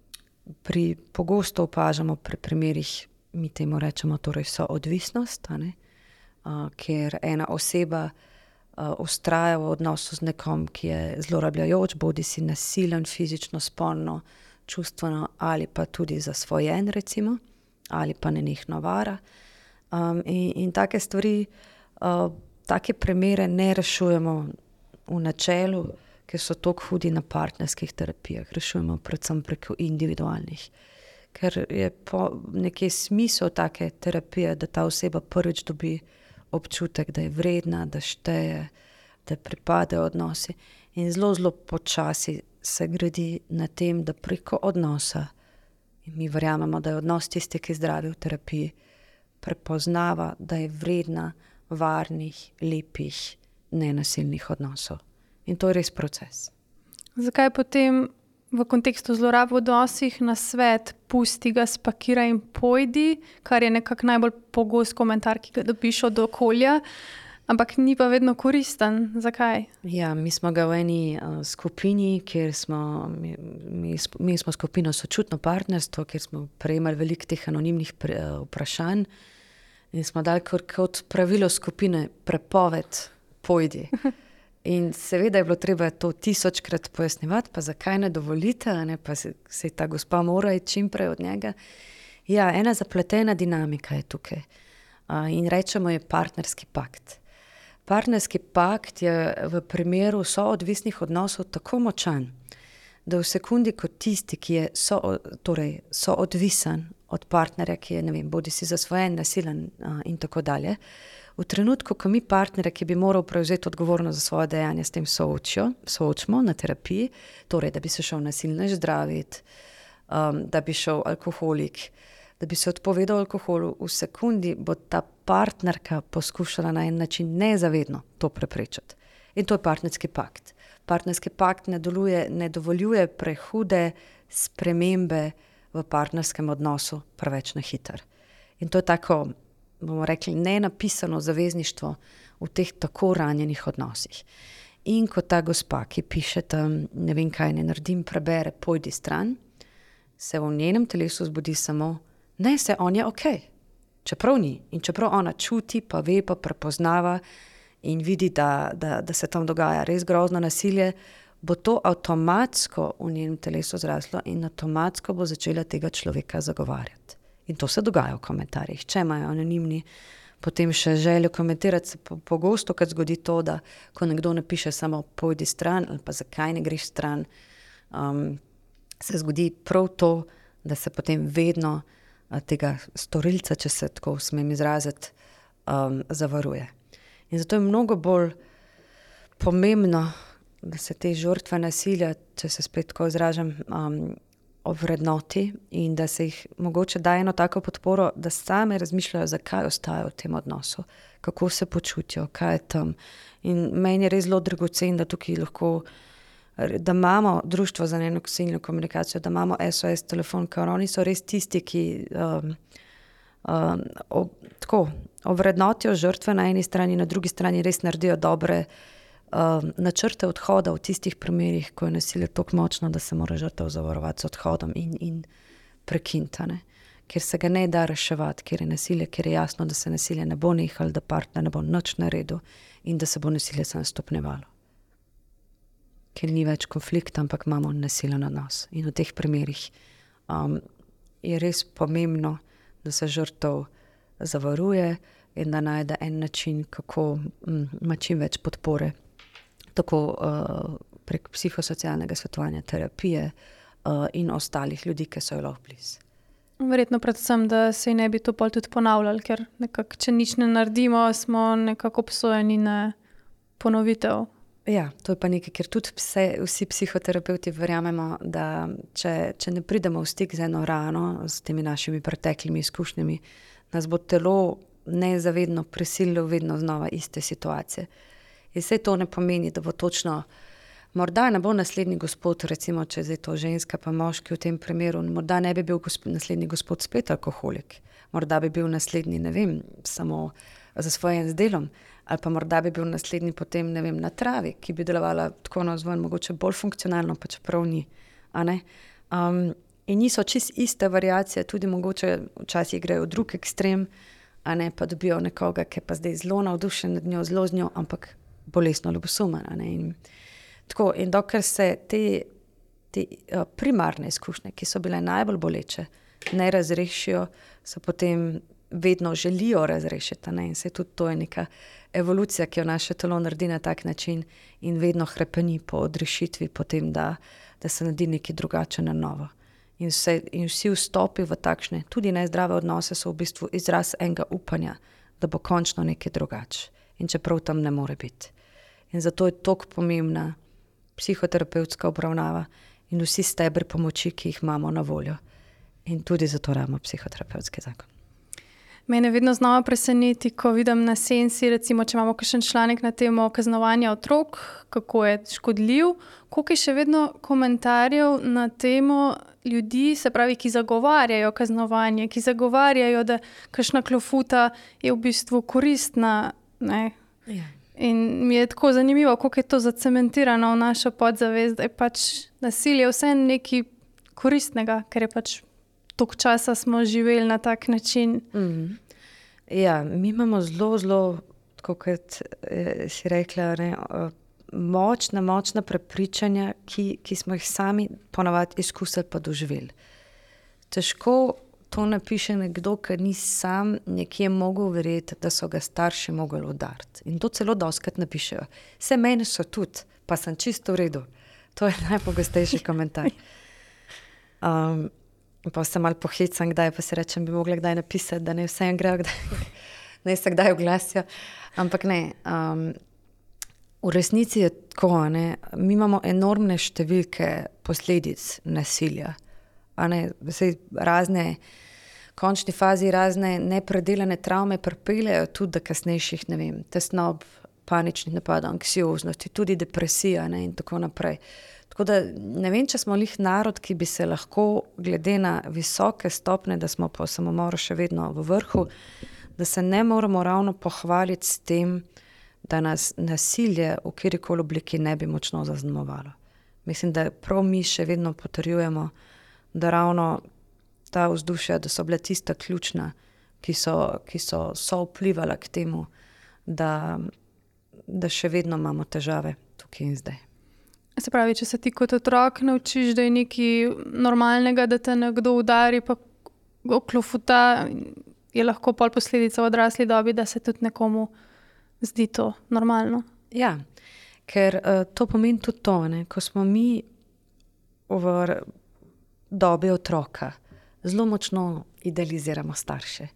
pri pogosto opažamo pri primerih, mi temu rečemo, torej so odvisnost, uh, ker ena oseba ustraja uh, v odnosu z nekom, ki je zlorabljajoč, bodi si nasilen, fizično, spolno, čustveno ali pa tudi zasvojen, recimo, ali pa ne njih navara. Um, in, in take stvari, uh, take primere ne rešujemo v načelu ker so tako hudi na partnerskih terapijah, rešujemo predvsem preko individualnih. Ker je po neki smislu take terapije, da ta oseba prvič dobi občutek, da je vredna, da šteje, da pripadajo odnosi. In zelo, zelo počasi se gradi na tem, da preko odnosa, in mi verjamemo, da je odnos tisti, ki zdravi v terapiji, prepoznava, da je vredna varnih, lepih, nenasilnih odnosov. In to je res proces. Zakaj potem v kontekstu zlorab v odnosih na svet, pusti ga, spakira in pojdi, kar je nekako najbolj pogost komentar, ki ga dobiš od okolja, ampak ni pa vedno koristen. Zakaj? Ja, mi smo ga v eni uh, skupini, kjer smo, mi, mi, mi smo skupina Sočutno partnerstvo, kjer smo prejemali veliko teh anonimnih pre, uh, vprašanj in smo dali kot pravilo skupine prepoved, pojdi. <laughs> In seveda je bilo treba to tisočkrat pojasnjevati, pa zakaj ne dovolite, ne? pa se, se ta gospa mora iti čim prej od njega. Ja, ena zapletena dinamika je tukaj. Uh, in rečemo, je partnerski pakt. Partnerski pakt je v primeru soodvisnih odnosov tako močan, da v sekundi, ko tisti, ki je so, torej, soodvisen od partnerja, ki je vem, bodi si zasvojen, nasilen uh, in tako dalje, v trenutku, ko mi partnerje, ki bi moral prevzeti odgovornost za svoje dejanje, s tem soočijo, soočimo na terapiji, torej, da bi se šel nasilno zdraviti, um, da bi šel alkoholik, da bi se odpovedal alkoholu, v sekundi bo ta partnerka poskušala na en način nezavedno to preprečiti. In to je partnerski pakt. Partnerski pakt ne, doluje, ne dovoljuje prehude spremembe v partnerskem odnosu, preveč na hiter. In to je tako bomo rekli, ne napisano zavezništvo v teh tako ranjenih odnosih. In ko ta gospa, ki piše tam, ne vem kaj ne naredim, prebere, pojdi stran, se v njenem telesu zbudi samo, ne se on je ok, čeprav ni. In čeprav ona čuti, pa ve, pa prepoznava in vidi, da, da, da se tam dogaja res grozno nasilje, bo to avtomatsko v njenem telesu zraslo in avtomatsko bo začela tega človeka zagovarjati. In to se dogaja v komentarjih. Če imajo anonimni, potem še želijo komentirati, pogosto po zgodi to, da ko nekdo napiše samo pojdi stran ali pa zakaj ne greš stran, um, se zgodi prav to, da se potem vedno uh, tega storilca, če se tako smem izraziti, um, zavaruje. In zato je mnogo bolj pomembno, da se te žrtve nasilja, če se spet tako izražam, um, ovrednoti in da se jih mogoče da eno tako podporo, da same razmišljajo, zakaj ostajajo v tem odnosu, kako se počutijo, kaj je tam. In meni je res zelo dragocen, da tukaj lahko. Da imamo društvo za eno kosilno komunikacijo, da imamo SOS telefon, ker oni so res tisti, ki um, um, ob, tako ovrednotijo žrtve na eni strani, na drugi strani res naredijo dobre Um, načrte odhoda v tistih primerih, ko je nasilje tako močno, da se mora žrtev zavarovati z odhodom in, in prekintane, ker se ga ne da reševati, ker je nasilje, ker je jasno, da se nasilje ne bo nehalo, da partner ne bo noč naredil in da se bo nasilje samo stopnevalo. Ker ni več konflikta, ampak imamo nasilen odnos. In v teh primerih um, je res pomembno, da se žrtev zavaruje in da najde en način, kako mm, ima čim več podpore, tako uh, prek psihosocialnega svetovanja, terapije uh, in ostalih ljudi, ki so jo lahko blizu. Verjetno, predvsem, da se ne bi to pol tudi ponavljali, ker nekak, če nič ne naredimo, smo nekako obsojeni na ponovitev. Ja, to je pa nekaj, ker tudi vse, vsi psihoterapeuti verjamemo, da če, če ne pridemo v stik z eno rano, s temi našimi preteklimi izkušnjami, nas bo telo nezavedno prisililo vedno znova iste situacije. In vse to ne pomeni, da bo točno. Morda ne bo naslednji gospod, recimo, če je to ženska, pa moški v tem primeru, morda ne bi bil gosp naslednji gospod spet alkoholik, morda bi bil naslednji, ne vem, samo za svojim delom, ali pa morda bi bil naslednji potem, vem, na travi, ki bi delovala tako na zvon, mogoče bolj funkcionalno, pa čeprav ni. Um, in niso čist iste variacije, tudi mogoče včasih grejo v drug ekstrem, a ne pa dobijo nekoga, ki je pa zdaj zelo navdušen nad njo, zelo z njo, ampak bolestno ljubosumen. Tako, in dokler se te, te uh, primarne izkušnje, ki so bile najbolj boleče, ne razrešijo, se potem vedno želijo razrešiti. In se tudi to je neka evolucija, ki jo naše telo naredi na tak način in vedno krepeni po odrešitvi, potem, da, da se naredi nekaj drugače na novo. In, vse, in vsi vstopi v takšne, tudi nezdrave odnose, so v bistvu izraz enega upanja, da bo končno nekaj drugače. In čeprav tam ne more biti. In zato je tako pomembna psihoterapevtska obravnava in vsi stebri pomoči, ki jih imamo na voljo. In tudi zato imamo psihoterapevtski zakon. Mene vedno znova preseneti, ko vidim na senci, recimo, če imamo kakšen članek na temo kaznovanja otrok, kako je škodljiv, koliko je še vedno komentarjev na temo ljudi, se pravi, ki zagovarjajo kaznovanje, ki zagovarjajo, da kakšna klofuta je v bistvu koristna. Ja. In mi je tako zanimivo, kako je to zacementirano v našo podzavest, da je pač nasilje vse nekaj koristnega, ker je pač toliko časa smo živeli na tak način. Mm. Ja, mi imamo zelo, zelo, kot eh, si rekla, ne, močna, močna prepričanja, ki, ki smo jih sami ponavadi izkusili, pa doživeli. Težko to napiše nekdo, ki ni sam nekje mogel verjeti, da so ga starši mogli udariti. In to celo doskrat napišejo. Vse meni so tudi, pa sem čisto v redu. To je <laughs> najpogostejši komentar. <laughs> Um, pa sem mal pohecam, kdaj pa se rečem, bi mogla kdaj napisati, da ne vse en gre, da <laughs> se kdaj oglasijo. Ampak ne. Um, v resnici je tako, ne? mi imamo enormne številke posledic nasilja. Vse razne, v končni fazi, razne nepredelane travme pripeljejo tudi do kasnejših, ne vem, tesnob, paničnih napadov, anksioznosti, tudi depresija ne, in tako naprej. Tako da ne vem, če smo lih narod, ki bi se lahko, glede na visoke stopne, da smo po samomoru še vedno v vrhu, da se ne moramo ravno pohvaliti s tem, da nas nasilje v kjerkoli obliki ne bi močno zaznamovalo. Mislim, da prav mi še vedno potrjujemo da ravno ta vzdušja, da so bile tista ključna, ki so, ki so, so vplivala k temu, da, da še vedno imamo težave tukaj in zdaj. Se pravi, če se ti kot otrok naučiš, da je nekaj normalnega, da te nekdo udari, pa oklofuta, je lahko pol posledica v odrasli dobi, da se tudi nekomu zdi to normalno. Ja, ker uh, to pomeni tudi to, ne? ko smo mi v dobi otroka zelo močno idealiziramo starše.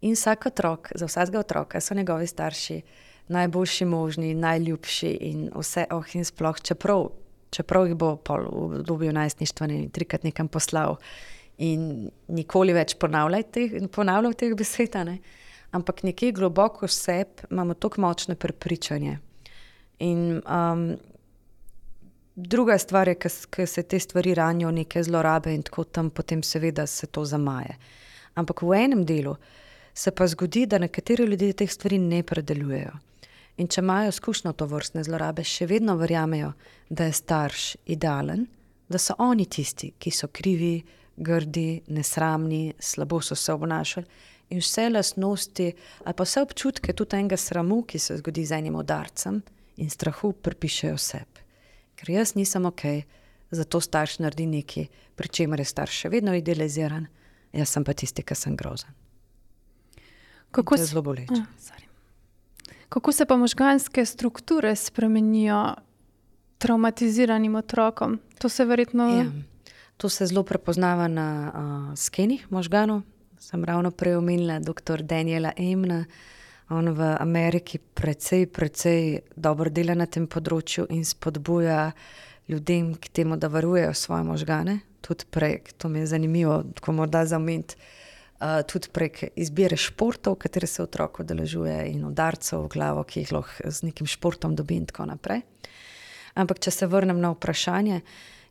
In vsak otrok, za vsakega otroka so njegovi starši najboljši možni, najljubši in vse, oh, in sploh, čeprav, čeprav jih bo pol v obdobju najstništva ne trikrat nekam poslal in nikoli več ponavljal teh, ponavljal teh besed, ne? ampak nekje globoko v sebi imamo tako močne prepričanje. In um, Druga stvar je, da se te stvari ranijo, neke zlorabe in tako tam, potem seveda se to zamaje. Ampak v enem delu se pa zgodi, da nekateri ljudje teh stvari ne predelujejo. In če imajo izkušnjo to vrstne zlorabe, še vedno verjamejo, da je starš idealen, da so oni tisti, ki so krivi, grdi, nesramni, slabo so se obnašali in vse lastnosti, ali pa vse občutke tudi enega sramu, ki se zgodi z enim udarcem in strahu, pripišajo sebi ker jaz nisem ok, zato starš naredi nekaj, pri čemer je starš še vedno idealiziran, jaz sem pa tisti, ki sem grozen. Kako je se, zelo boleče. Kako se pa možganske strukture spremenijo traumatiziranim otrokom? To se verjetno. Ja. To se zelo prepoznava na uh, skenih možganov. Sem ravno prej omenila dr. Daniela Emna. On v Ameriki precej, precej dobro dela na tem področju in spodbuja ljudem k temu, da varujejo svoje možgane. Tudi prek, to mi je zanimivo, tako morda za uh, tudi prek izbire športov, katere se otrok udeležuje, in udarcev v glavo, ki jih lahko z nekim športom dobi, in tako naprej. Ampak, če se vrnem na vprašanje,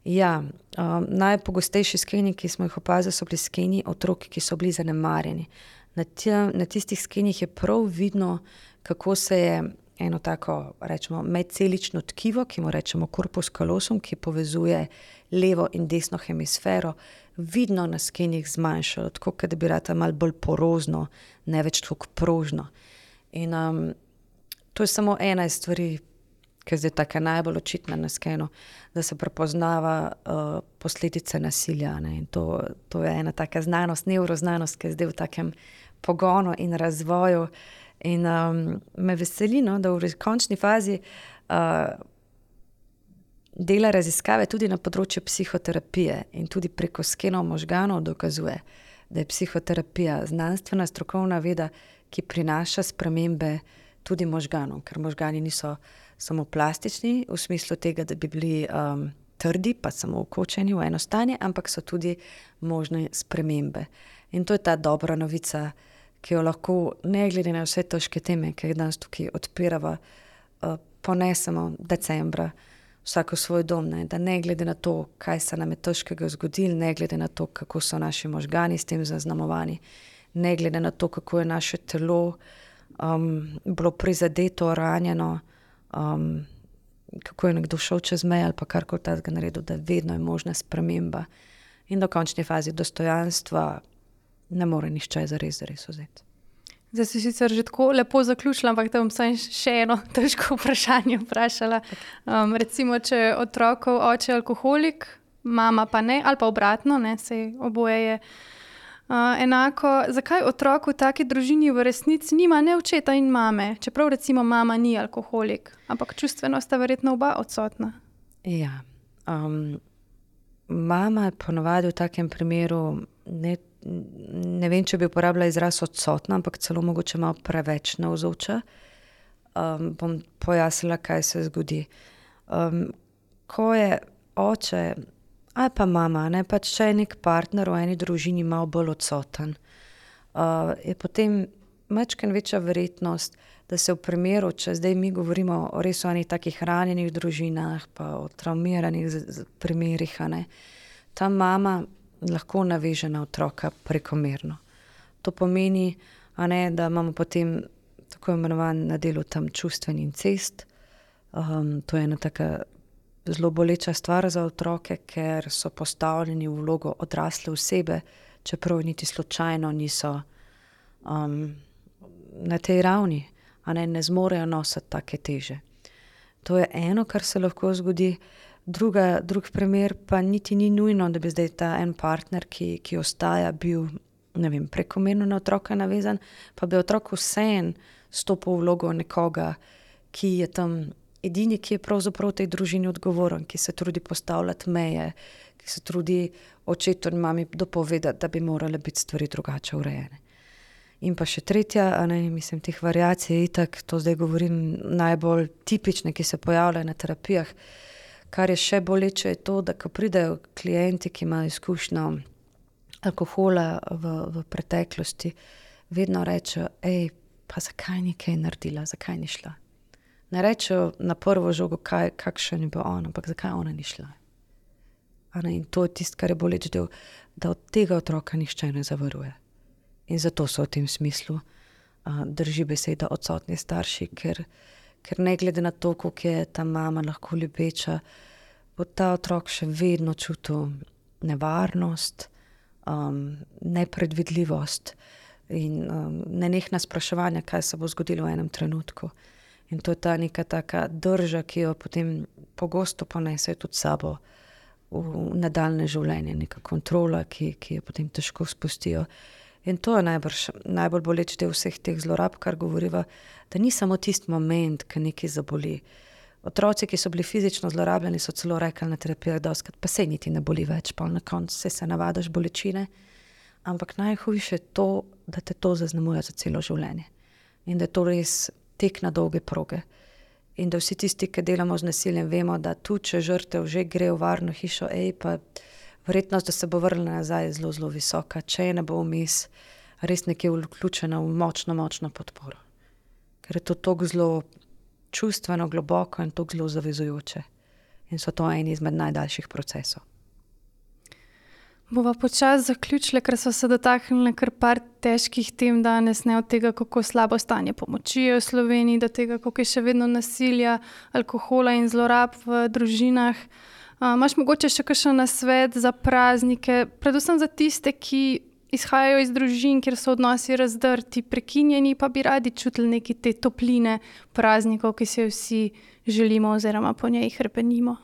ja, um, najpogostejši skeni, ki smo jih opazili, so bili skeni otrok, ki so bili zanemarjeni. Na, tja, na tistih skenih je prav vidno, kako se je eno tako, rečemo, medcelično tkivo, ki mu rečemo korpus kalosum, ki povezuje levo in desno hemisfero, vidno na skenih zmanjšalo, tako da bi rata malo bolj porozno, ne več tako prožno. In um, to je samo ena iz stvari, ki je zdaj tako najbolj očitna na skenu, da se prepoznava uh, posledice nasilja. Ne? In To, to je ena taka znanost, neuroznanost, ki je zdaj v takem pogonu in razvoju. In um, me veseli, no, da v končni fazi uh, dela raziskave tudi na področju psihoterapije in tudi preko skenov možganov dokazuje, da je psihoterapija znanstvena, strokovna veda, ki prinaša spremembe tudi možganov, ker možgani niso samo plastični v smislu tega, da bi bili um, trdi, pa samo ukočeni v eno stanje, ampak so tudi možne spremembe. In to je ta dobra novica, ki jo lahko, ne glede na vse težke teme, ki jih danes tukaj odpiramo, uh, ponesemo decembra vsako svoj dom. Ne? Da ne glede na to, kaj se nam je težkega zgodilo, ne glede na to, kako so naši možgani s tem zaznamovani, ne glede na to, kako je naše telo um, bilo prizadeto, ranjeno, um, kako je nekdo šel čez meje ali pa karkoli takega naredil, da vedno je možna sprememba. In do končne faze dostojanstva ne more nišče zares, zares vzeti. Zdaj si sicer že tako lepo zaključila, ampak te bom samo še eno <laughs> težko vprašanje vprašala. Um, recimo, če je otrokov oče alkoholik, mama pa ne, ali pa obratno, ne, sej oboje je uh, enako. Zakaj otrok v taki družini v resnici nima ne očeta in mame, čeprav recimo mama ni alkoholik, ampak čustveno sta verjetno oba odsotna? Ja. Um, mama je ponovadi v takem primeru, ne, ne vem, če bi uporabila izraz odsotna, ampak celo mogoče malo preveč navzoča. Um, bom pojasnila, kaj se zgodi. Um, ko je oče ali pa mama, ne pač če je nek partner v eni družini malo bolj odsoten, uh, je potem mečken večja verjetnost, da se v primeru, če zdaj mi govorimo o res o enih takih ranjenih družinah, pa o traumiranih primerih, ne, ta mama lahko naveže na otroka prekomerno. To pomeni, ne, da imamo potem tako imenovan na delu tam čustveni incest. Um, to je ena taka zelo boleča stvar za otroke, ker so postavljeni v vlogo odrasle osebe, čeprav niti slučajno niso um, na tej ravni, ne, ne zmorejo nositi take teže. To je eno, kar se lahko zgodi. Druga, drug primer pa niti ni nujno, da bi zdaj ta en partner, ki, ki ostaja, bil vem, prekomerno na otroka navezan, pa bi otrok vseen stopil v vlogo nekoga, ki je tam edini, ki je pravzaprav tej družini odgovoren, ki se trudi postavljati meje, ki se trudi očetu in mami dopovedati, da bi morale biti stvari drugače urejene. In pa še tretja, ne, mislim, teh variacij je itak, to zdaj govorim najbolj tipične, ki se pojavljajo na terapijah. Kar je še boleče, je to, da ko pridejo klienti, ki imajo izkušnjo alkohola v, v preteklosti, vedno rečejo, hej, pa zakaj ni kaj naredila, zakaj ni šla. Ne rečejo na prvo žogo, kaj, kakšen je bil on, ampak zakaj ona ni šla. Ne, in to je tisto, kar je boleč del, da od tega otroka nihče ne zavaruje. In zato so v tem smislu uh, drži beseda odsotni starši, ker, ker ne glede na to, koliko je ta mama lahko ljubeča, bo ta otrok še vedno čutil nevarnost, um, nepredvidljivost in um, nenehna spraševanja, kaj se bo zgodilo v enem trenutku. In to je ta neka taka drža, ki jo potem pogosto ponesejo tudi sabo v nadaljne življenje, neka kontrola, ki, ki jo potem težko spustijo. In to je najbrž najbolj boleč del vseh teh zlorab, kar govoriva, da ni samo tisti moment, ki nekaj zaboli. Otroci, ki so bili fizično zlorabljeni, so celo rekli na terapiji, da pa se niti ne boli več, pa na koncu se, se navadiš bolečine. Ampak najhujše je to, da te to zaznamuje za celo življenje. In da je to res tek na dolge proge. In da vsi tisti, ki delamo z nasiljem, vemo, da tu, če žrtev že gre v varno hišo, ej, pa verjetnost, da se bo vrnila nazaj, je zelo, zelo visoka, če je ne bo vmes, res nekje vključena v močno, močno podporo. Ker je to tako zelo čustveno, globoko in tako zelo zavezujoče. In so to eni izmed najdaljših procesov. Bova počasi zaključili, ker so se dotaknili kar par težkih tem danes, ne od tega, kako slabo stanje pomoči je v Sloveniji, do tega, koliko je še vedno nasilja, alkohola in zlorab v družinah. Imaš mogoče še kakšen nasvet za praznike, predvsem za tiste, ki izhajajo iz družin, kjer so odnosi razdrti, prekinjeni, pa bi radi čutili nekaj te topline praznikov, ki se jo vsi želimo, oziroma po njej krepenimo.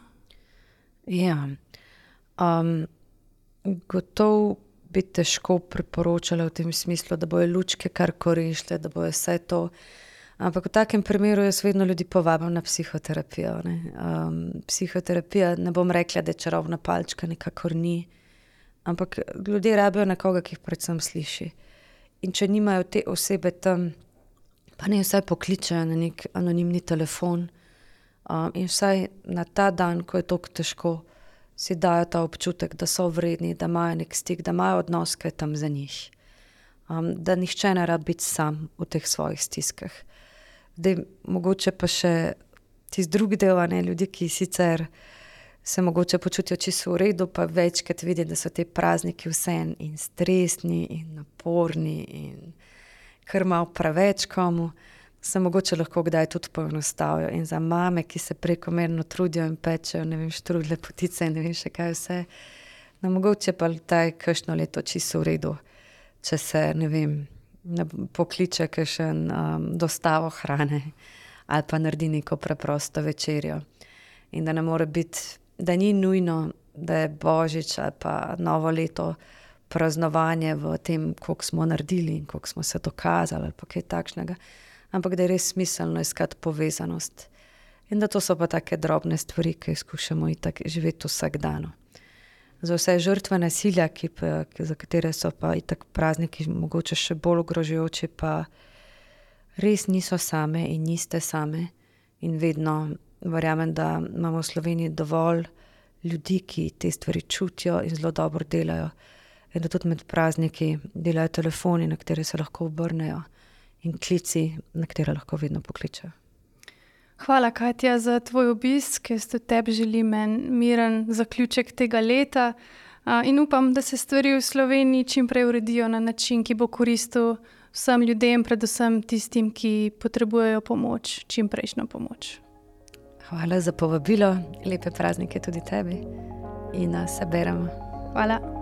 Ja, um, gotovo bi težko priporočala v tem smislu, da bojo lučke kar korišče, da bojo vse to. Ampak v takem primeru jaz vedno ljudi povabim na psihoterapijo. Ne. Um, psihoterapija, ne bom rekla, da je čarobna palčka, nikakor ni. Ampak ljudje rabijo nekoga, ki jih predvsem sliši. In če nimajo te osebe tam, pa ne vsaj pokličejo na nek anonimni telefon. Um, in vsaj na ta dan, ko je tako težko, si dajo ta občutek, da so vredni, da imajo nek stik, da imajo odnos, ki je tam za njih. Um, da nihče ne rabi biti sam v teh svojih stiskah. Da mogoče pa še tisti drugi del, ne ljudi, ki sicer se mogoče počutijo čisto v redu, pa večkrat vidi, da so ti prazniki vseeno in stresni, in naporni, in kar malo preveč komu, se mogoče lahko kdaj tudi poenostavijo. In za mame, ki se prekomerno trudijo in pečejo, ne vem, štrudle potice in ne vem še kaj vse, no mogoče pa taj kakšno leto čisto v redu, če se ne vem, pokliče kakšen um, dostavo hrane ali pa naredi neko preprosto večerjo. In da ne more biti da ni nujno, da je božič ali pa novo leto praznovanje v tem, koliko smo naredili in koliko smo se dokazali, ali kaj takšnega, ampak da je res smiselno iskati povezanost. In da to so pa take drobne stvari, ki jih skušamo živeti vsak dan. Za vse žrtve nasilja, ki ki, za katere so pa itak prazniki, mogoče še bolj ogrožujoči, pa res niso same in niste same in vedno verjamem, da imamo v Sloveniji dovolj ljudi, ki te stvari čutijo in zelo dobro delajo. In da tudi med prazniki delajo telefoni, na katere se lahko obrnejo, in klici, na katere lahko vedno pokličejo. Hvala, Katja, za tvoj obisk. Jaz tudi tebi želim en miren zaključek tega leta. In upam, da se stvari v Sloveniji čim prej uredijo na način, ki bo koristil vsem ljudem, predvsem tistim, ki potrebujejo pomoč, čim prejšnjo pomoč. Hvala za povabilo, lepe praznike tudi tebi in se beremo. Hvala.